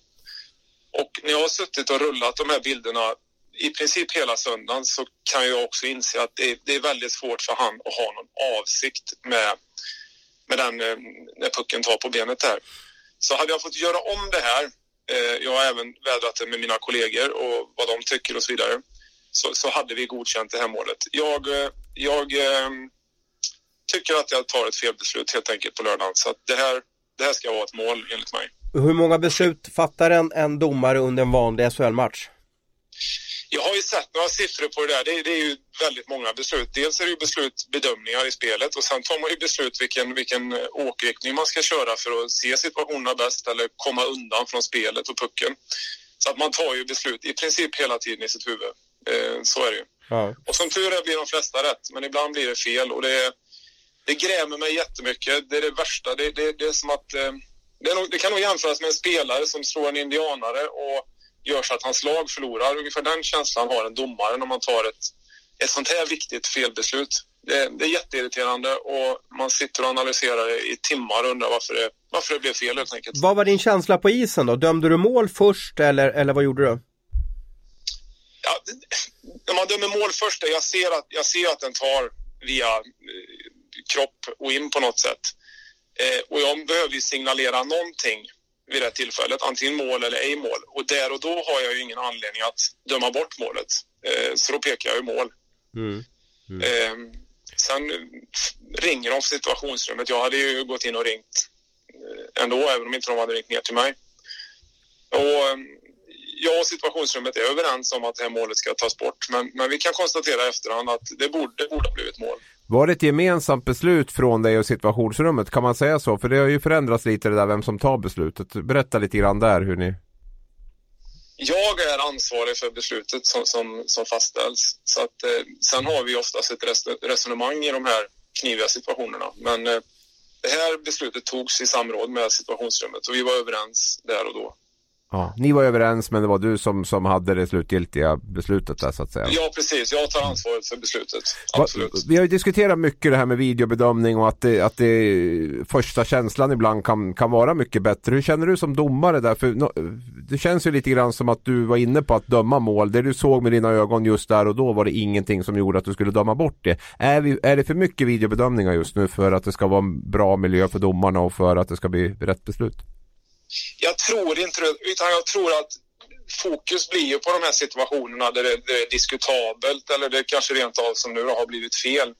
Och när jag har suttit och rullat de här bilderna i princip hela söndagen så kan jag också inse att det är, det är väldigt svårt för han att ha någon avsikt med, med den eh, när pucken tar på benet där. Så hade jag fått göra om det här, eh, jag har även vädrat det med mina kollegor och vad de tycker och så vidare, så, så hade vi godkänt det här målet. Jag, eh, jag eh, tycker att jag tar ett felbeslut helt enkelt på lördagen så att det här, det här ska vara ett mål enligt mig. Hur många beslut fattar en, en domare under en vanlig SHL-match? Jag har ju sett några siffror på det där. Det, det är ju väldigt många beslut. Dels är det ju beslut, bedömningar i spelet och sen tar man ju beslut vilken, vilken eh, åkriktning man ska köra för att se situationerna bäst eller komma undan från spelet och pucken. Så att man tar ju beslut i princip hela tiden i sitt huvud. Eh, så är det ju. Ja. Och som tur är blir de flesta rätt, men ibland blir det fel och det, det grämer mig jättemycket. Det är det värsta. Det, det, det är som att... Eh, det, nog, det kan nog jämföras med en spelare som slår en indianare och gör så att hans lag förlorar. Ungefär den känslan har en domare när man tar ett, ett sånt här viktigt felbeslut. Det, det är jätteirriterande och man sitter och analyserar det i timmar och undrar varför det, varför det blev fel helt enkelt. Vad var din känsla på isen då? Dömde du mål först eller, eller vad gjorde du? Ja, när man dömer mål först, jag ser att, jag ser att den tar via eh, kropp och in på något sätt. Eh, och jag behöver ju signalera någonting vid det tillfället, antingen mål eller ej mål. Och där och då har jag ju ingen anledning att döma bort målet. Eh, så då pekar jag ju mål. Mm. Eh, sen ringer de situationsrummet. Jag hade ju gått in och ringt eh, ändå, även om inte de hade ringt ner till mig. Och jag och situationsrummet är överens om att det här målet ska tas bort. Men, men vi kan konstatera i efterhand att det borde, det borde ha blivit mål. Var det ett gemensamt beslut från dig och situationsrummet? Kan man säga så? För det har ju förändrats lite det där vem som tar beslutet. Berätta lite grann där hur ni... Jag är ansvarig för beslutet som, som, som fastställs. Så att, eh, sen har vi oftast ett resonemang i de här kniviga situationerna. Men eh, det här beslutet togs i samråd med situationsrummet och vi var överens där och då. Ja, ni var överens men det var du som, som hade det slutgiltiga beslutet där så att säga. Ja, precis. Jag tar ansvaret för beslutet. Absolut. Vi har ju diskuterat mycket det här med videobedömning och att det, att det första känslan ibland kan, kan vara mycket bättre. Hur känner du som domare där? För det känns ju lite grann som att du var inne på att döma mål. Det du såg med dina ögon just där och då var det ingenting som gjorde att du skulle döma bort det. Är, vi, är det för mycket videobedömningar just nu för att det ska vara en bra miljö för domarna och för att det ska bli rätt beslut? Jag tror inte det, utan jag tror att fokus blir ju på de här situationerna där det, det är diskutabelt eller det kanske rent av som nu har blivit fel.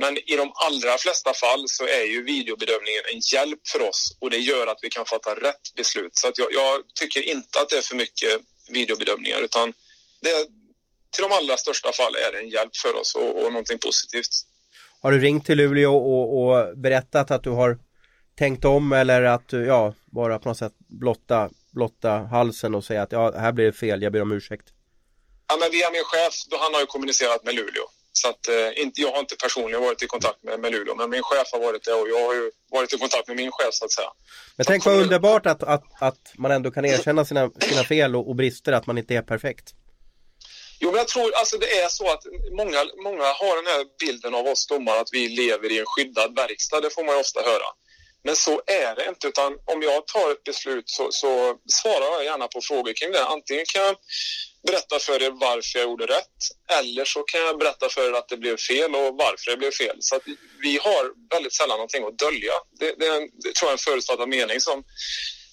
Men i de allra flesta fall så är ju videobedömningen en hjälp för oss och det gör att vi kan fatta rätt beslut. Så att jag, jag tycker inte att det är för mycket videobedömningar utan det, till de allra största fall är det en hjälp för oss och, och någonting positivt. Har du ringt till Luleå och, och berättat att du har tänkt om eller att ja, bara på något sätt blotta, blotta halsen och säga att ja, här blir det fel, jag ber om ursäkt? Ja, men via min chef, då han har ju kommunicerat med Luleå. Så att, eh, inte, jag har inte personligen varit i kontakt med, med Luleå, men min chef har varit det och jag har ju varit i kontakt med min chef så att säga. Men så tänk vad underbart att, att, att man ändå kan erkänna sina, sina fel och, och brister, att man inte är perfekt. Jo, men jag tror alltså det är så att många, många har den här bilden av oss domare att vi lever i en skyddad verkstad. Det får man ju ofta höra. Men så är det inte, utan om jag tar ett beslut så, så svarar jag gärna på frågor kring det. Antingen kan jag berätta för er varför jag gjorde rätt eller så kan jag berätta för er att det blev fel och varför det blev fel. Så vi har väldigt sällan någonting att dölja. Det, det, är en, det tror jag är en förutfattad mening som,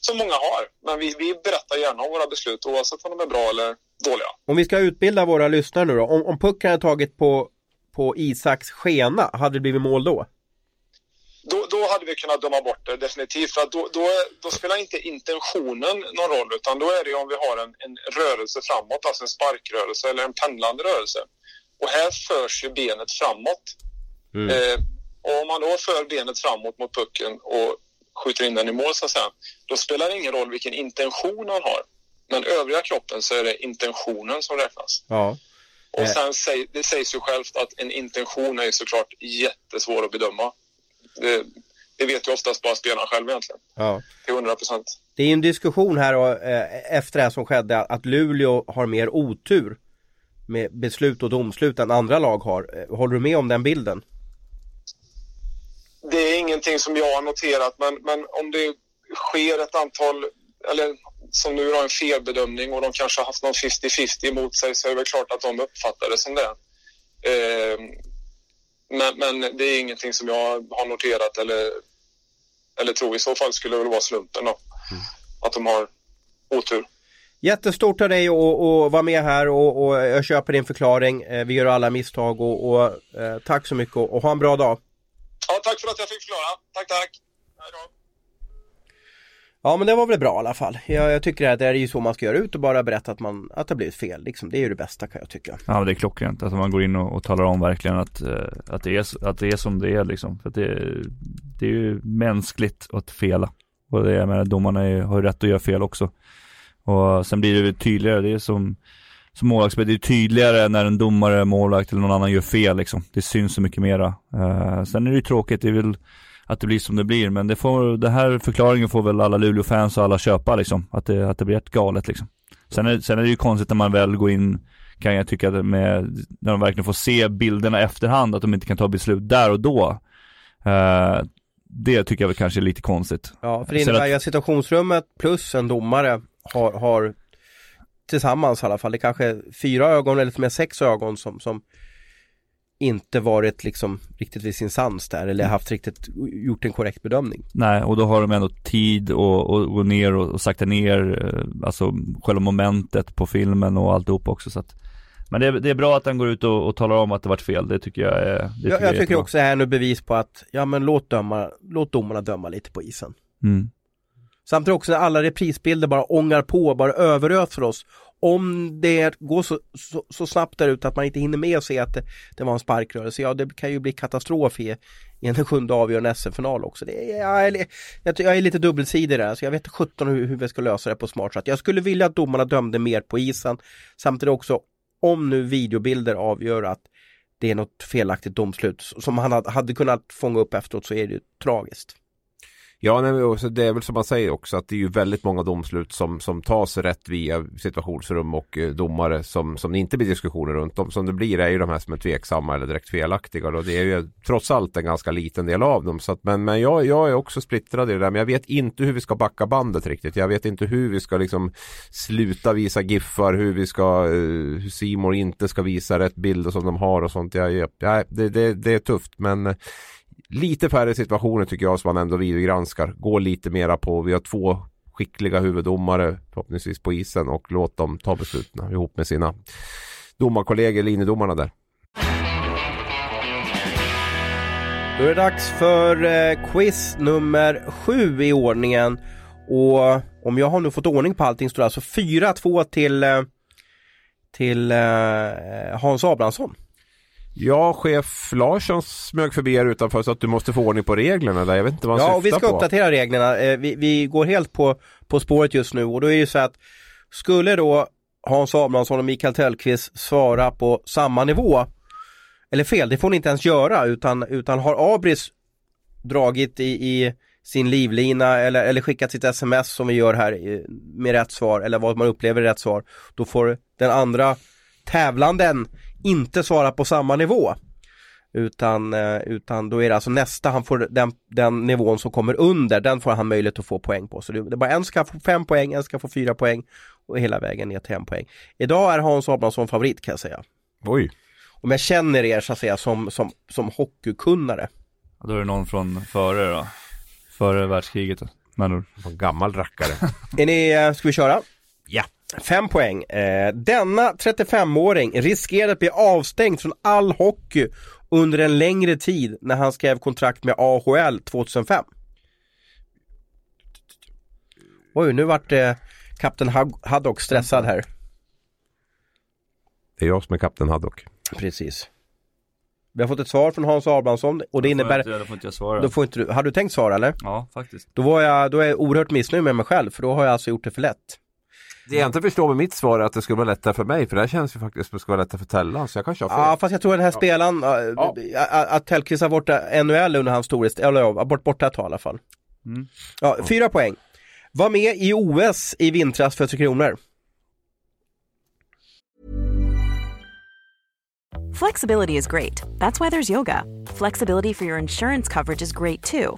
som många har. Men vi, vi berättar gärna om våra beslut oavsett om de är bra eller dåliga. Om vi ska utbilda våra lyssnare nu då. Om, om pucken hade tagit på, på Isaks skena, hade det blivit mål då? Då, då hade vi kunnat döma bort det definitivt. För att då, då, då, spelar inte intentionen någon roll utan då är det om vi har en, en rörelse framåt, alltså en sparkrörelse eller en pendlande rörelse. Och här förs ju benet framåt. Mm. Eh, och om man då för benet framåt mot pucken och skjuter in den i mål så att säga, då spelar det ingen roll vilken intention han har. Men övriga kroppen så är det intentionen som räknas. Ja. Och eh. sen det sägs ju självt att en intention är såklart jättesvår att bedöma. Det, det vet ju oftast bara spelaren själv egentligen. Ja. Till 100 procent. Det är en diskussion här och, eh, efter det här som skedde att Luleå har mer otur med beslut och domslut än andra lag har. Eh, håller du med om den bilden? Det är ingenting som jag har noterat men, men om det sker ett antal, eller som nu har en felbedömning och de kanske har haft någon 50-50 emot sig så är det väl klart att de uppfattar det som det. Eh, men, men, det är ingenting som jag har noterat eller, eller tror. I så fall skulle det väl vara slumpen då. Mm. Att de har otur. Jättestort av dig att vara med här och, och, jag köper din förklaring. Eh, vi gör alla misstag och, och eh, tack så mycket och, och ha en bra dag. Ja, tack för att jag fick förklara. Tack, tack. Hej då. Ja men det var väl bra i alla fall. Jag, jag tycker att det är ju så man ska göra ut och bara berätta att, man, att det har blivit fel. Liksom. Det är ju det bästa kan jag tycka. Ja men det är klockrent. Att man går in och, och talar om verkligen att, eh, att, det är, att det är som det är liksom. För det, det är ju mänskligt att fela. Och det, jag menar, domarna är, har ju rätt att göra fel också. Och sen blir det tydligare. Det är som, som målvaktsspel, det är tydligare när en domare, målvakt eller någon annan gör fel liksom. Det syns så mycket mera. Uh, sen är det ju tråkigt. Det är väl att det blir som det blir. Men det får, den här förklaringen får väl alla Luleå-fans och alla köpa liksom. Att det, att det blir ett galet liksom. Sen är, sen är det ju konstigt när man väl går in, kan jag tycka, med, när de verkligen får se bilderna efterhand, att de inte kan ta beslut där och då. Uh, det tycker jag väl kanske är lite konstigt. Ja, för det innebär ju att situationsrummet plus en domare har, har tillsammans i alla fall, det är kanske fyra ögon eller till och med sex ögon som, som inte varit liksom riktigt vid sin sans där eller haft riktigt gjort en korrekt bedömning. Nej, och då har de ändå tid att gå ner och, och sakta ner eh, alltså själva momentet på filmen och alltihop också så att men det är, det är bra att han går ut och, och, talar om att det varit fel, det tycker jag är tycker Jag, jag tycker också det är nu bevis på att, ja men låt, döma, låt domarna döma lite på isen. Mm. Samtidigt också när alla reprisbilder bara ångar på, bara överöser oss om det går så, så, så, snabbt där ute att man inte hinner med att se att det, det var en sparkrörelse, ja det kan ju bli katastrof i, i en sjunde avgörande SM-final också. Det jag, jag, är, jag är lite dubbelsidig där, så jag vet inte sjutton hur, hur vi ska lösa det på smart sätt. Jag skulle vilja att domarna dömde mer på isen, samtidigt också om nu videobilder avgör att det är något felaktigt domslut som han hade kunnat fånga upp efteråt så är det ju tragiskt. Ja, nej, det är väl som man säger också att det är ju väldigt många domslut som, som tas rätt via situationsrum och eh, domare som, som det inte blir diskussioner runt. De som det blir är ju de här som är tveksamma eller direkt felaktiga och det är ju trots allt en ganska liten del av dem. Så att, men men jag, jag är också splittrad i det där men jag vet inte hur vi ska backa bandet riktigt. Jag vet inte hur vi ska liksom sluta visa giffar, hur vi ska, eh, hur Simon inte ska visa rätt bilder som de har och sånt. Jag, jag, det, det, det är tufft men lite färre situationer tycker jag som man ändå videogranskar. Gå lite mera på, vi har två skickliga huvuddomare förhoppningsvis på isen och låt dem ta besluten ihop med sina domarkollegor, linjedomarna där. Då är det dags för eh, quiz nummer sju i ordningen. Och om jag har nu fått ordning på allting står det alltså 4-2 till, eh, till eh, Hans Abrahamsson. Ja, chef Larsson smög förbi här utanför så att du måste få ordning på reglerna där. Jag vet inte vad han Ja, och vi ska på. uppdatera reglerna. Eh, vi, vi går helt på, på spåret just nu och då är det ju så att skulle då Hans Abrahamsson och Mikael Tellqvist svara på samma nivå eller fel, det får ni inte ens göra utan, utan har Abris dragit i, i sin livlina eller, eller skickat sitt sms som vi gör här med rätt svar eller vad man upplever är rätt svar då får den andra tävlanden inte svara på samma nivå. Utan, eh, utan då är det alltså nästa, han får den, den nivån som kommer under, den får han möjlighet att få poäng på. Så det, det är bara en ska få fem poäng, en ska få fyra poäng och hela vägen ner till en poäng. Idag är Hans Abrahamsson favorit kan jag säga. Oj. Om jag känner er så att säga som, som, som hockeykunnare. Då är det någon från före då. Före världskriget då. med andra ord. En gammal rackare. Är ni, eh, ska vi köra? Ja. Fem poäng. Eh, denna 35-åring riskerar att bli avstängd från all hockey under en längre tid när han skrev kontrakt med AHL 2005. Oj, nu vart eh, kapten Haddock stressad här. Det är jag som är kapten Haddock. Precis. Vi har fått ett svar från Hans Abrahamsson och det innebär, Då får jag inte, då får inte jag svara. då får inte du, har du tänkt svara eller? Ja, faktiskt. Då, var jag, då är jag oerhört missnöjd med mig själv för då har jag alltså gjort det för lätt. Det jag inte förstår med mitt svar är att det skulle vara lättare för mig för det här känns ju faktiskt som att det ska vara lättare för Tellan så jag kanske har fel. Ja fast jag tror den här spelaren, Ja. att Tellqvist har varit NHL under hans storhet, eller ja, bort, borta ett tag i alla fall. Mm. Ja, fyra poäng. Var med i OS i vintras för Tre Kronor. Flexibility is great. That's why there's yoga. Flexibility for your insurance coverage is great too.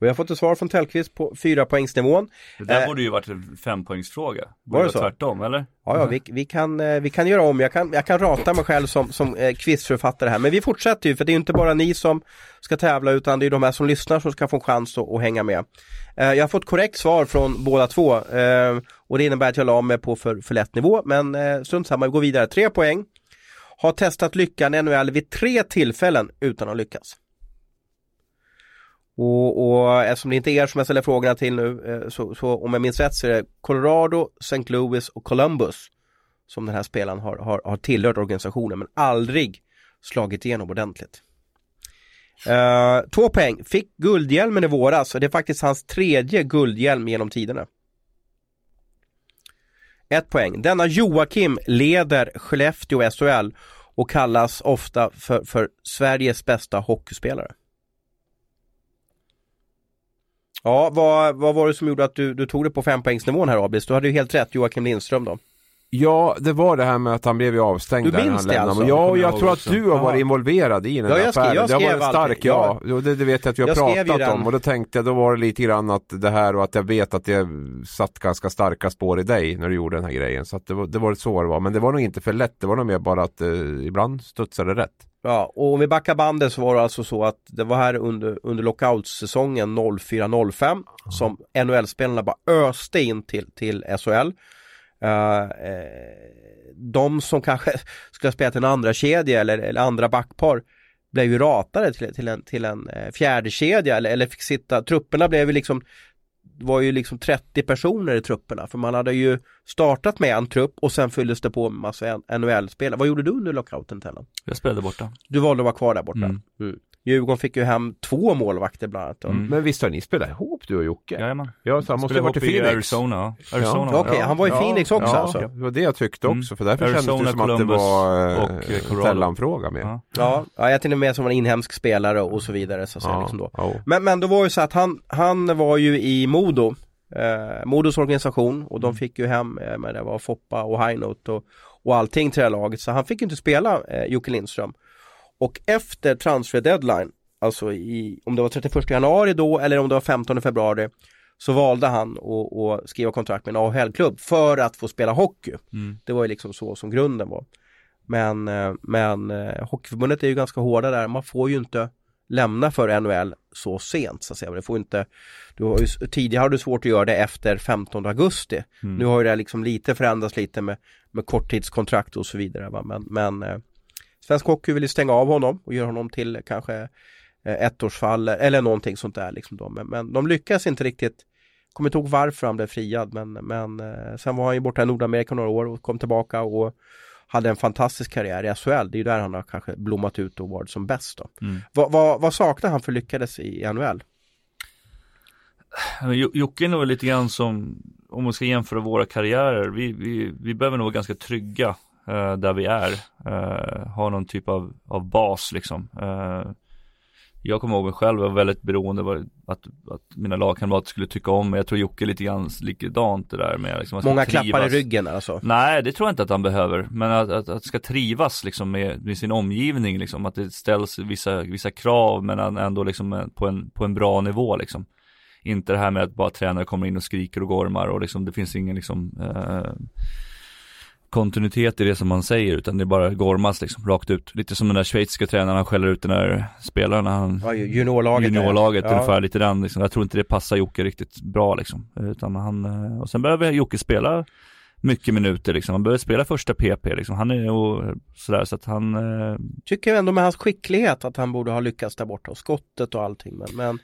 Och jag har fått ett svar från Tellqvist på fyra poängsnivån. Det där Eh, borde ju varit en fempoängsfråga. var det så? tvärtom, eller? Ja, ja vi, vi, kan, eh, vi kan göra om. Jag kan, jag kan rata mig själv som, som eh, quizförfattare här. Men vi fortsätter ju, för det är inte bara ni som ska tävla utan det är de här som lyssnar som ska få en chans att, att hänga med. Eh, jag har fått korrekt svar från båda två eh, och det innebär att jag la mig på för, för lätt nivå. Men eh, strunt samma, vi går vidare. Tre poäng. Har testat lyckan i NHL vid tre tillfällen utan att lyckas. Och, och eftersom det inte är er som jag ställer frågorna till nu, eh, så, så om jag minns rätt så är det Colorado, St. Louis och Columbus som den här spelaren har, har, har tillhört organisationen men aldrig slagit igenom ordentligt. Uh, två poäng, fick guldhjälmen i våras och det är faktiskt hans tredje guldhjälm genom tiderna. Ett poäng, denna Joakim leder Skellefteå SHL och kallas ofta för, för Sveriges bästa hockeyspelare. Ja, vad, vad var det som gjorde att du, du tog det på fempoängsnivån här Abis? Du hade ju helt rätt, Joakim Lindström då. Ja, det var det här med att han blev ju avstängd Du minns det alltså? Ja, och jag tror att du har varit involverad i den Ja, här jag skrev- affären. jag det har skrev varit stark, alltid, ja. Det, det vet jag att vi har Jag skrev pratat om. Och då tänkte jag, då var det lite grann att det här och att jag vet att det satt ganska starka spår i dig när du gjorde den här grejen. Så att det, var, det var så det var. Men det var nog inte för lätt. Det var nog mer bara att eh, ibland studsade det rätt. Ja, och om vi backar bandet så var det alltså så att det var här under, under lockoutsäsongen 04-05 som NHL-spelarna bara öste in till, till SHL. Eh, eh, de som kanske skulle ha spelat en andra kedja eller, eller andra backpar blev ju ratade till, till en, till en eh, fjärde kedja eller, eller fick sitta, trupperna blev ju liksom var ju liksom 30 personer i trupperna för man hade ju startat med en trupp och sen fylldes det på med massa NHL-spelare. Vad gjorde du under lockouten Tellan? Jag spelade borta. Du valde att vara kvar där borta? Mm. Mm. Djurgården fick ju hem två målvakter bland annat. Mm. Men visst har ni spelat ihop du och Jocke? Jajamän. Ja, så han måste ha varit i Phoenix. Arizona. ja. Arizona. Okej, han var i Phoenix också ja, alltså? Det var det jag tyckte också, för därför Arizona, kändes det som att det Columbus var och, eh, eh. Tellan-fråga med. Ja. Ja, ja jag tänkte mer som en inhemsk spelare och så vidare så att säga. Ja, Liksom då. ja. Men, men då var ju så att han, han var ju i Modo, eh, Modos organisation och de fick ju hem, eh, men det var Foppa och Highnote och, och allting till det här laget så han fick ju inte spela eh, Jocke Lindström. Och efter transfer deadline, alltså i, om det var 31 januari då eller om det var 15 februari så valde han att, att skriva kontrakt med en AHL-klubb för att få spela hockey. Mm. Det var ju liksom så som grunden var. Men, eh, men eh, Hockeyförbundet är ju ganska hårda där, man får ju inte lämna för NHL så sent så att säga. Det får inte, du har ju, tidigare har du svårt att göra det efter 15 augusti. Mm. Nu har ju det liksom lite förändrats lite med, med korttidskontrakt och så vidare. Va? Men, men eh, Svensk Hockey vill ju stänga av honom och göra honom till kanske eh, ettårsfall eller någonting sånt där. Liksom då. Men, men de lyckas inte riktigt Kommer inte ihåg varför han blev friad men, men eh, sen var han ju borta i Nordamerika några år och kom tillbaka och hade en fantastisk karriär i SHL. Det är ju där han har kanske blommat ut och varit som bäst. Då. Mm. Vad, vad, vad saknar han för lyckades i NHL? Jocke är nog lite grann som, om man ska jämföra våra karriärer, vi, vi, vi behöver nog vara ganska trygga eh, där vi är. Uh, ha någon typ av, av bas liksom. Eh, jag kommer ihåg mig själv, jag var väldigt beroende av att, att mina lagkamrater skulle tycka om mig. Jag tror Jocke lite grann likadant det där med liksom, Många trivas. klappar i ryggen alltså. Nej, det tror jag inte att han behöver. Men att, att, att ska trivas liksom med, med sin omgivning liksom. Att det ställs vissa, vissa krav men ändå liksom på en, på en bra nivå liksom. Inte det här med att bara tränare kommer in och skriker och gormar och liksom det finns ingen liksom eh, kontinuitet i det som man säger utan det är bara gormas liksom rakt ut. Lite som den där schweiziska tränaren han skäller ut den där spelaren när han Ja, ju- juniorlaget. juniorlaget ja. ungefär lite den liksom. Jag tror inte det passar Jocke riktigt bra liksom. Utan han, eh, och sen behöver Jocke spela mycket minuter liksom. Han behöver spela första PP liksom. Han är och sådär så att han eh, Tycker ändå med hans skicklighet att han borde ha lyckats där borta och skottet och allting. Men, men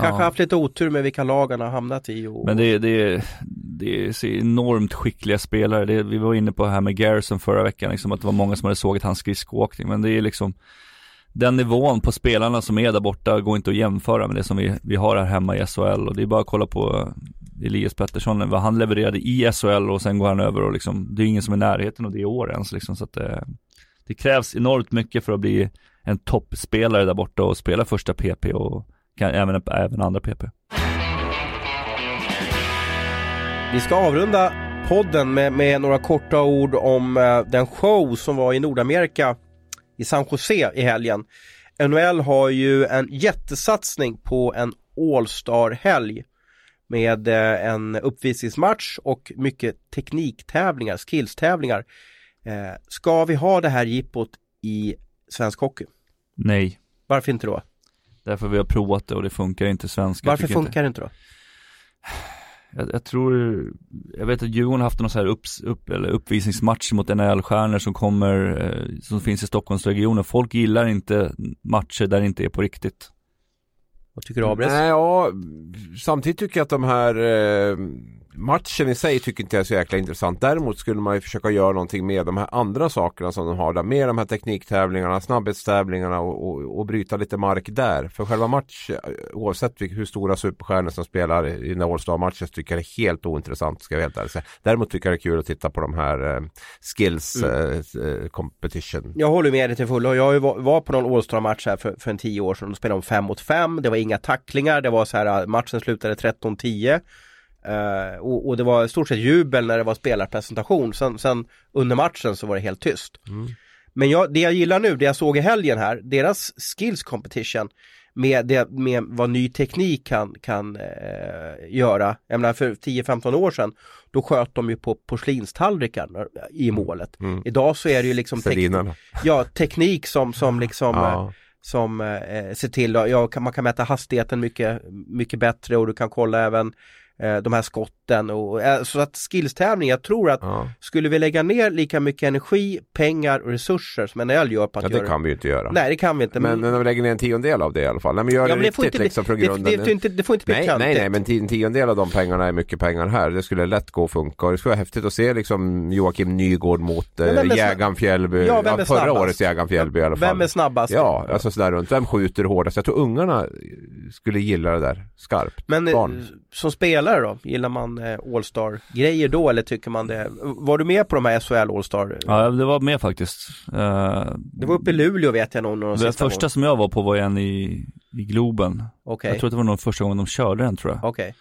kanske ja. haft lite otur med vilka lag han har hamnat i. Och, Men det är, det det är så enormt skickliga spelare. Det, vi var inne på här med Garrison förra veckan, liksom, att det var många som hade sågat hans skridskoåkning. Men det är liksom den nivån på spelarna som är där borta går inte att jämföra med det som vi, vi har här hemma i SHL. Och det är bara att kolla på Elias Pettersson, vad han levererade i SHL och sen går han över och liksom, det är ingen som är i närheten av det i år ens liksom. Så att det, det krävs enormt mycket för att bli en toppspelare där borta och spela första PP och kan, även, även andra PP. Vi ska avrunda podden med, med några korta ord om eh, den show som var i Nordamerika i San Jose i helgen. NHL har ju en jättesatsning på en All-star-helg med eh, en uppvisningsmatch och mycket tekniktävlingar, skillstävlingar. Eh, ska vi ha det här jippot i svensk hockey? Nej. Varför inte då? Därför vi har provat det och det funkar inte svenska. Varför funkar det inte då? Jag, jag tror, jag vet att Djurgården har haft någon så här upps, upp, eller uppvisningsmatch mot NHL-stjärnor som kommer, eh, som finns i Stockholmsregionen. Folk gillar inte matcher där det inte är på riktigt. Vad tycker du Abres? Nej, ja, samtidigt tycker jag att de här eh, matchen i sig tycker inte jag är så jäkla intressant. Däremot skulle man ju försöka göra någonting med de här andra sakerna som de har där. Med de här tekniktävlingarna, snabbhetstävlingarna och, och, och bryta lite mark där. För själva match, eh, oavsett hur stora superstjärnor som spelar i den här All-Star-matchen så tycker jag det är helt ointressant ska jag helt ärligt. Däremot tycker jag det är kul att titta på de här eh, skills eh, eh, competition. Jag håller med dig till fullo. Jag var, på någon All-Star-match här för, för en tio år sedan. Då spelade de fem mot fem. Det var inga tacklingar. Det var så här, matchen slutade 13-10. Eh, och, och det var i stort sett jubel när det var spelarpresentation. Sen, sen under matchen så var det helt tyst. Men jag, det jag gillar nu, det jag såg i helgen här, deras skills competition med, det, med vad ny teknik kan, kan eh, göra. Jag menar för 10-15 år sedan, då sköt de ju på porslinstallrikar i målet. Mm. Idag så är det ju liksom tek- ja, teknik som, som liksom eh, Ja. som eh, ser till, ja, man kan mäta hastigheten mycket, mycket bättre och du kan kolla även eh, Eh, de här skott skotten och eh, så att skillstävling, jag tror att Ja. skulle vi lägga ner lika mycket energi, pengar och resurser som NHL gör på att ja, göra det kan vi ju inte göra. Nej det kan vi inte. Men, men om vi lägger ner en tiondel av det i alla fall. Nej, men gör Ja, det men riktigt inte liksom från det, grunden. det, det, inte, det får inte bli Nej, nej, nej, men en tiondel av de pengarna är mycket pengar här. Det skulle lätt gå att funka. Och det skulle vara häftigt att se liksom Joakim Nygård mot eh, Men Jägaren Fjällby. Ja, vem är förra snabbast? årets Jägaren Fjällby i alla fall. Vem är snabbast? Ja, alltså sådär runt. Vem skjuter hårdast? Jag tror ungarna skulle gilla det där skarpt. Men eh, Barn. som spelare då, gillar man eh, All-Star-grejer då eller tycker man det? Var du med på de här SHL All-Star? Ja, det var med faktiskt. Eh, Det var uppe i Luleå vet jag någon det sista första gång. som jag var på var en i, i Globen. Okej, Jag tror att det var nog första gången de körde den tror jag. okej.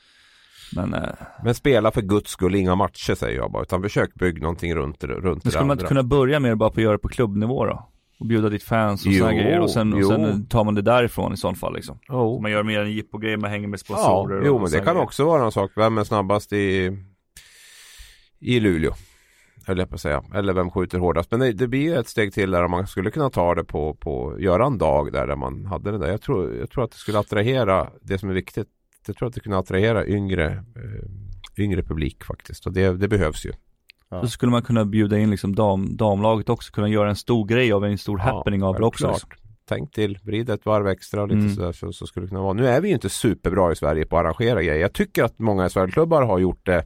Men, eh, Men spela för guds skull inga matcher säger jag bara. Utan försök bygga någonting runt det, runt men det skulle man andra. inte kunna börja med det bara på att göra det på klubbnivå då? Och bjuda dit fans och sådana Jo, grejer och sen, och jo. sen tar man det därifrån i sånt fall liksom. Jo. Så man gör mer en jippogrej, man hänger med Ja, sponsorer jo och men det kan grejer. också vara en sak. Vem är snabbast i, i Luleå? Höll jag på att säga. Eller vem skjuter hårdast? Men det, det blir ett steg till där om man skulle kunna ta det på, på göra en dag där, där man hade det där. Jag tror, jag tror att det skulle attrahera det som är viktigt. Jag tror att det kunde attrahera yngre, eh, yngre publik faktiskt. Och det, det behövs ju. Så skulle man kunna bjuda in liksom dam, damlaget också, kunna göra en stor grej av en stor happening av det också. självklart. Liksom. Tänk till, vrid ett varv extra och lite Mm. sådär så, så skulle det kunna vara. Nu är vi ju inte superbra i Sverige på att arrangera grejer. Jag tycker att många SHL-klubbar har gjort det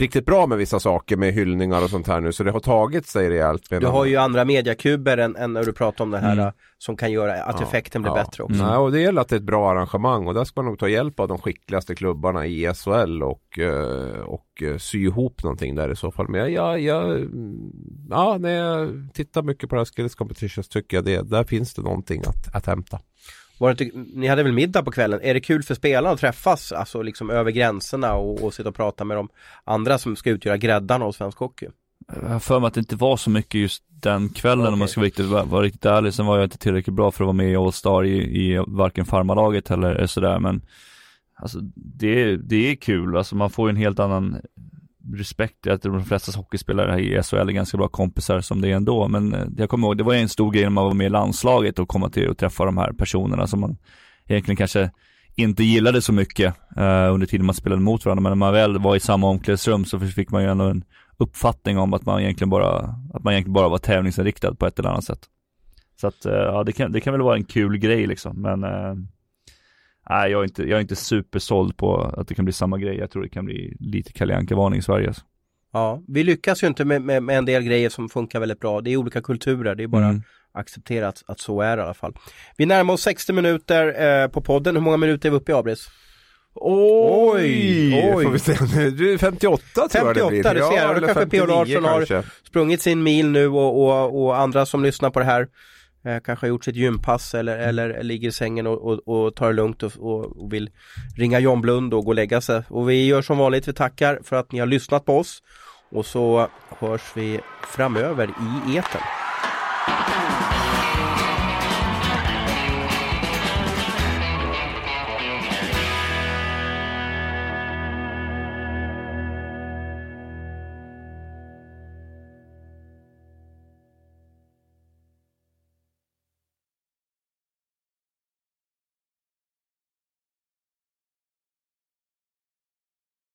riktigt bra med vissa saker med hyllningar och sånt här nu så det har tagit sig rejält. Du har ju andra mediakuber än, än när du pratar om det här Mm. eh, som kan göra att Ja, effekten blir ja. bättre också. Nej, och det gäller att det är ett bra arrangemang och där ska man nog ta hjälp av de skickligaste klubbarna i SHL och, eh, och eh, sy ihop någonting där i så fall. Men jag, jag, jag mm, ja, när jag tittar mycket på det här Skills Competitions tycker jag det, där finns det någonting att, att hämta. Var det inte, ni hade väl middag på kvällen? Är det kul för spelarna att träffas, alltså liksom över gränserna och, och sitta och prata med de andra som ska utgöra gräddarna av svensk hockey? Jag har för mig att det inte var så mycket just den kvällen om Okej. man ska vara riktigt, vara, riktigt ärlig. Sen var jag inte tillräckligt bra för att vara med i All-Star i, i varken farmalaget eller sådär men Alltså det, det är kul, alltså man får en helt annan respekt. att de flesta hockeyspelare i SHL är ganska bra kompisar som det är ändå. Men eh, jag kommer ihåg, det var en stor grej när man var med i landslaget och komma till och träffa de här personerna som man egentligen kanske inte gillade så mycket eh, under tiden man spelade mot varandra. Men när man väl var i samma omklädningsrum så fick man ju ändå en uppfattning om att man egentligen bara, att man egentligen bara var tävlingsinriktad på ett eller annat sätt. Så att, eh, ja det kan, det kan väl vara en kul grej liksom, men eh, Nej, jag är, inte, jag är inte supersåld på att det kan bli samma grej. Jag tror det kan bli lite Kalle Anka-varning i Sverige. Alltså. Ja, vi lyckas ju inte med, med, med en del grejer som funkar väldigt bra. Det är olika kulturer, det är bara Mm. acceptera att, att så är det i alla fall. Vi närmar oss 60 minuter eh, på podden. Hur många minuter är vi uppe i Abris? Oj, oj. Får vi se. Du är 58 tror jag det 58, blir. du ser. Eller kanske P.O. 59 Larsson har-. Sprungit sin mil nu och, och, och andra som lyssnar på det här eh, kanske har gjort sitt gympass eller, eller ligger i sängen och, och, och tar det lugnt och, och, vill ringa John Blund och gå och lägga sig. Och vi gör som vanligt, vi tackar för att ni har lyssnat på oss och så hörs vi framöver i etern.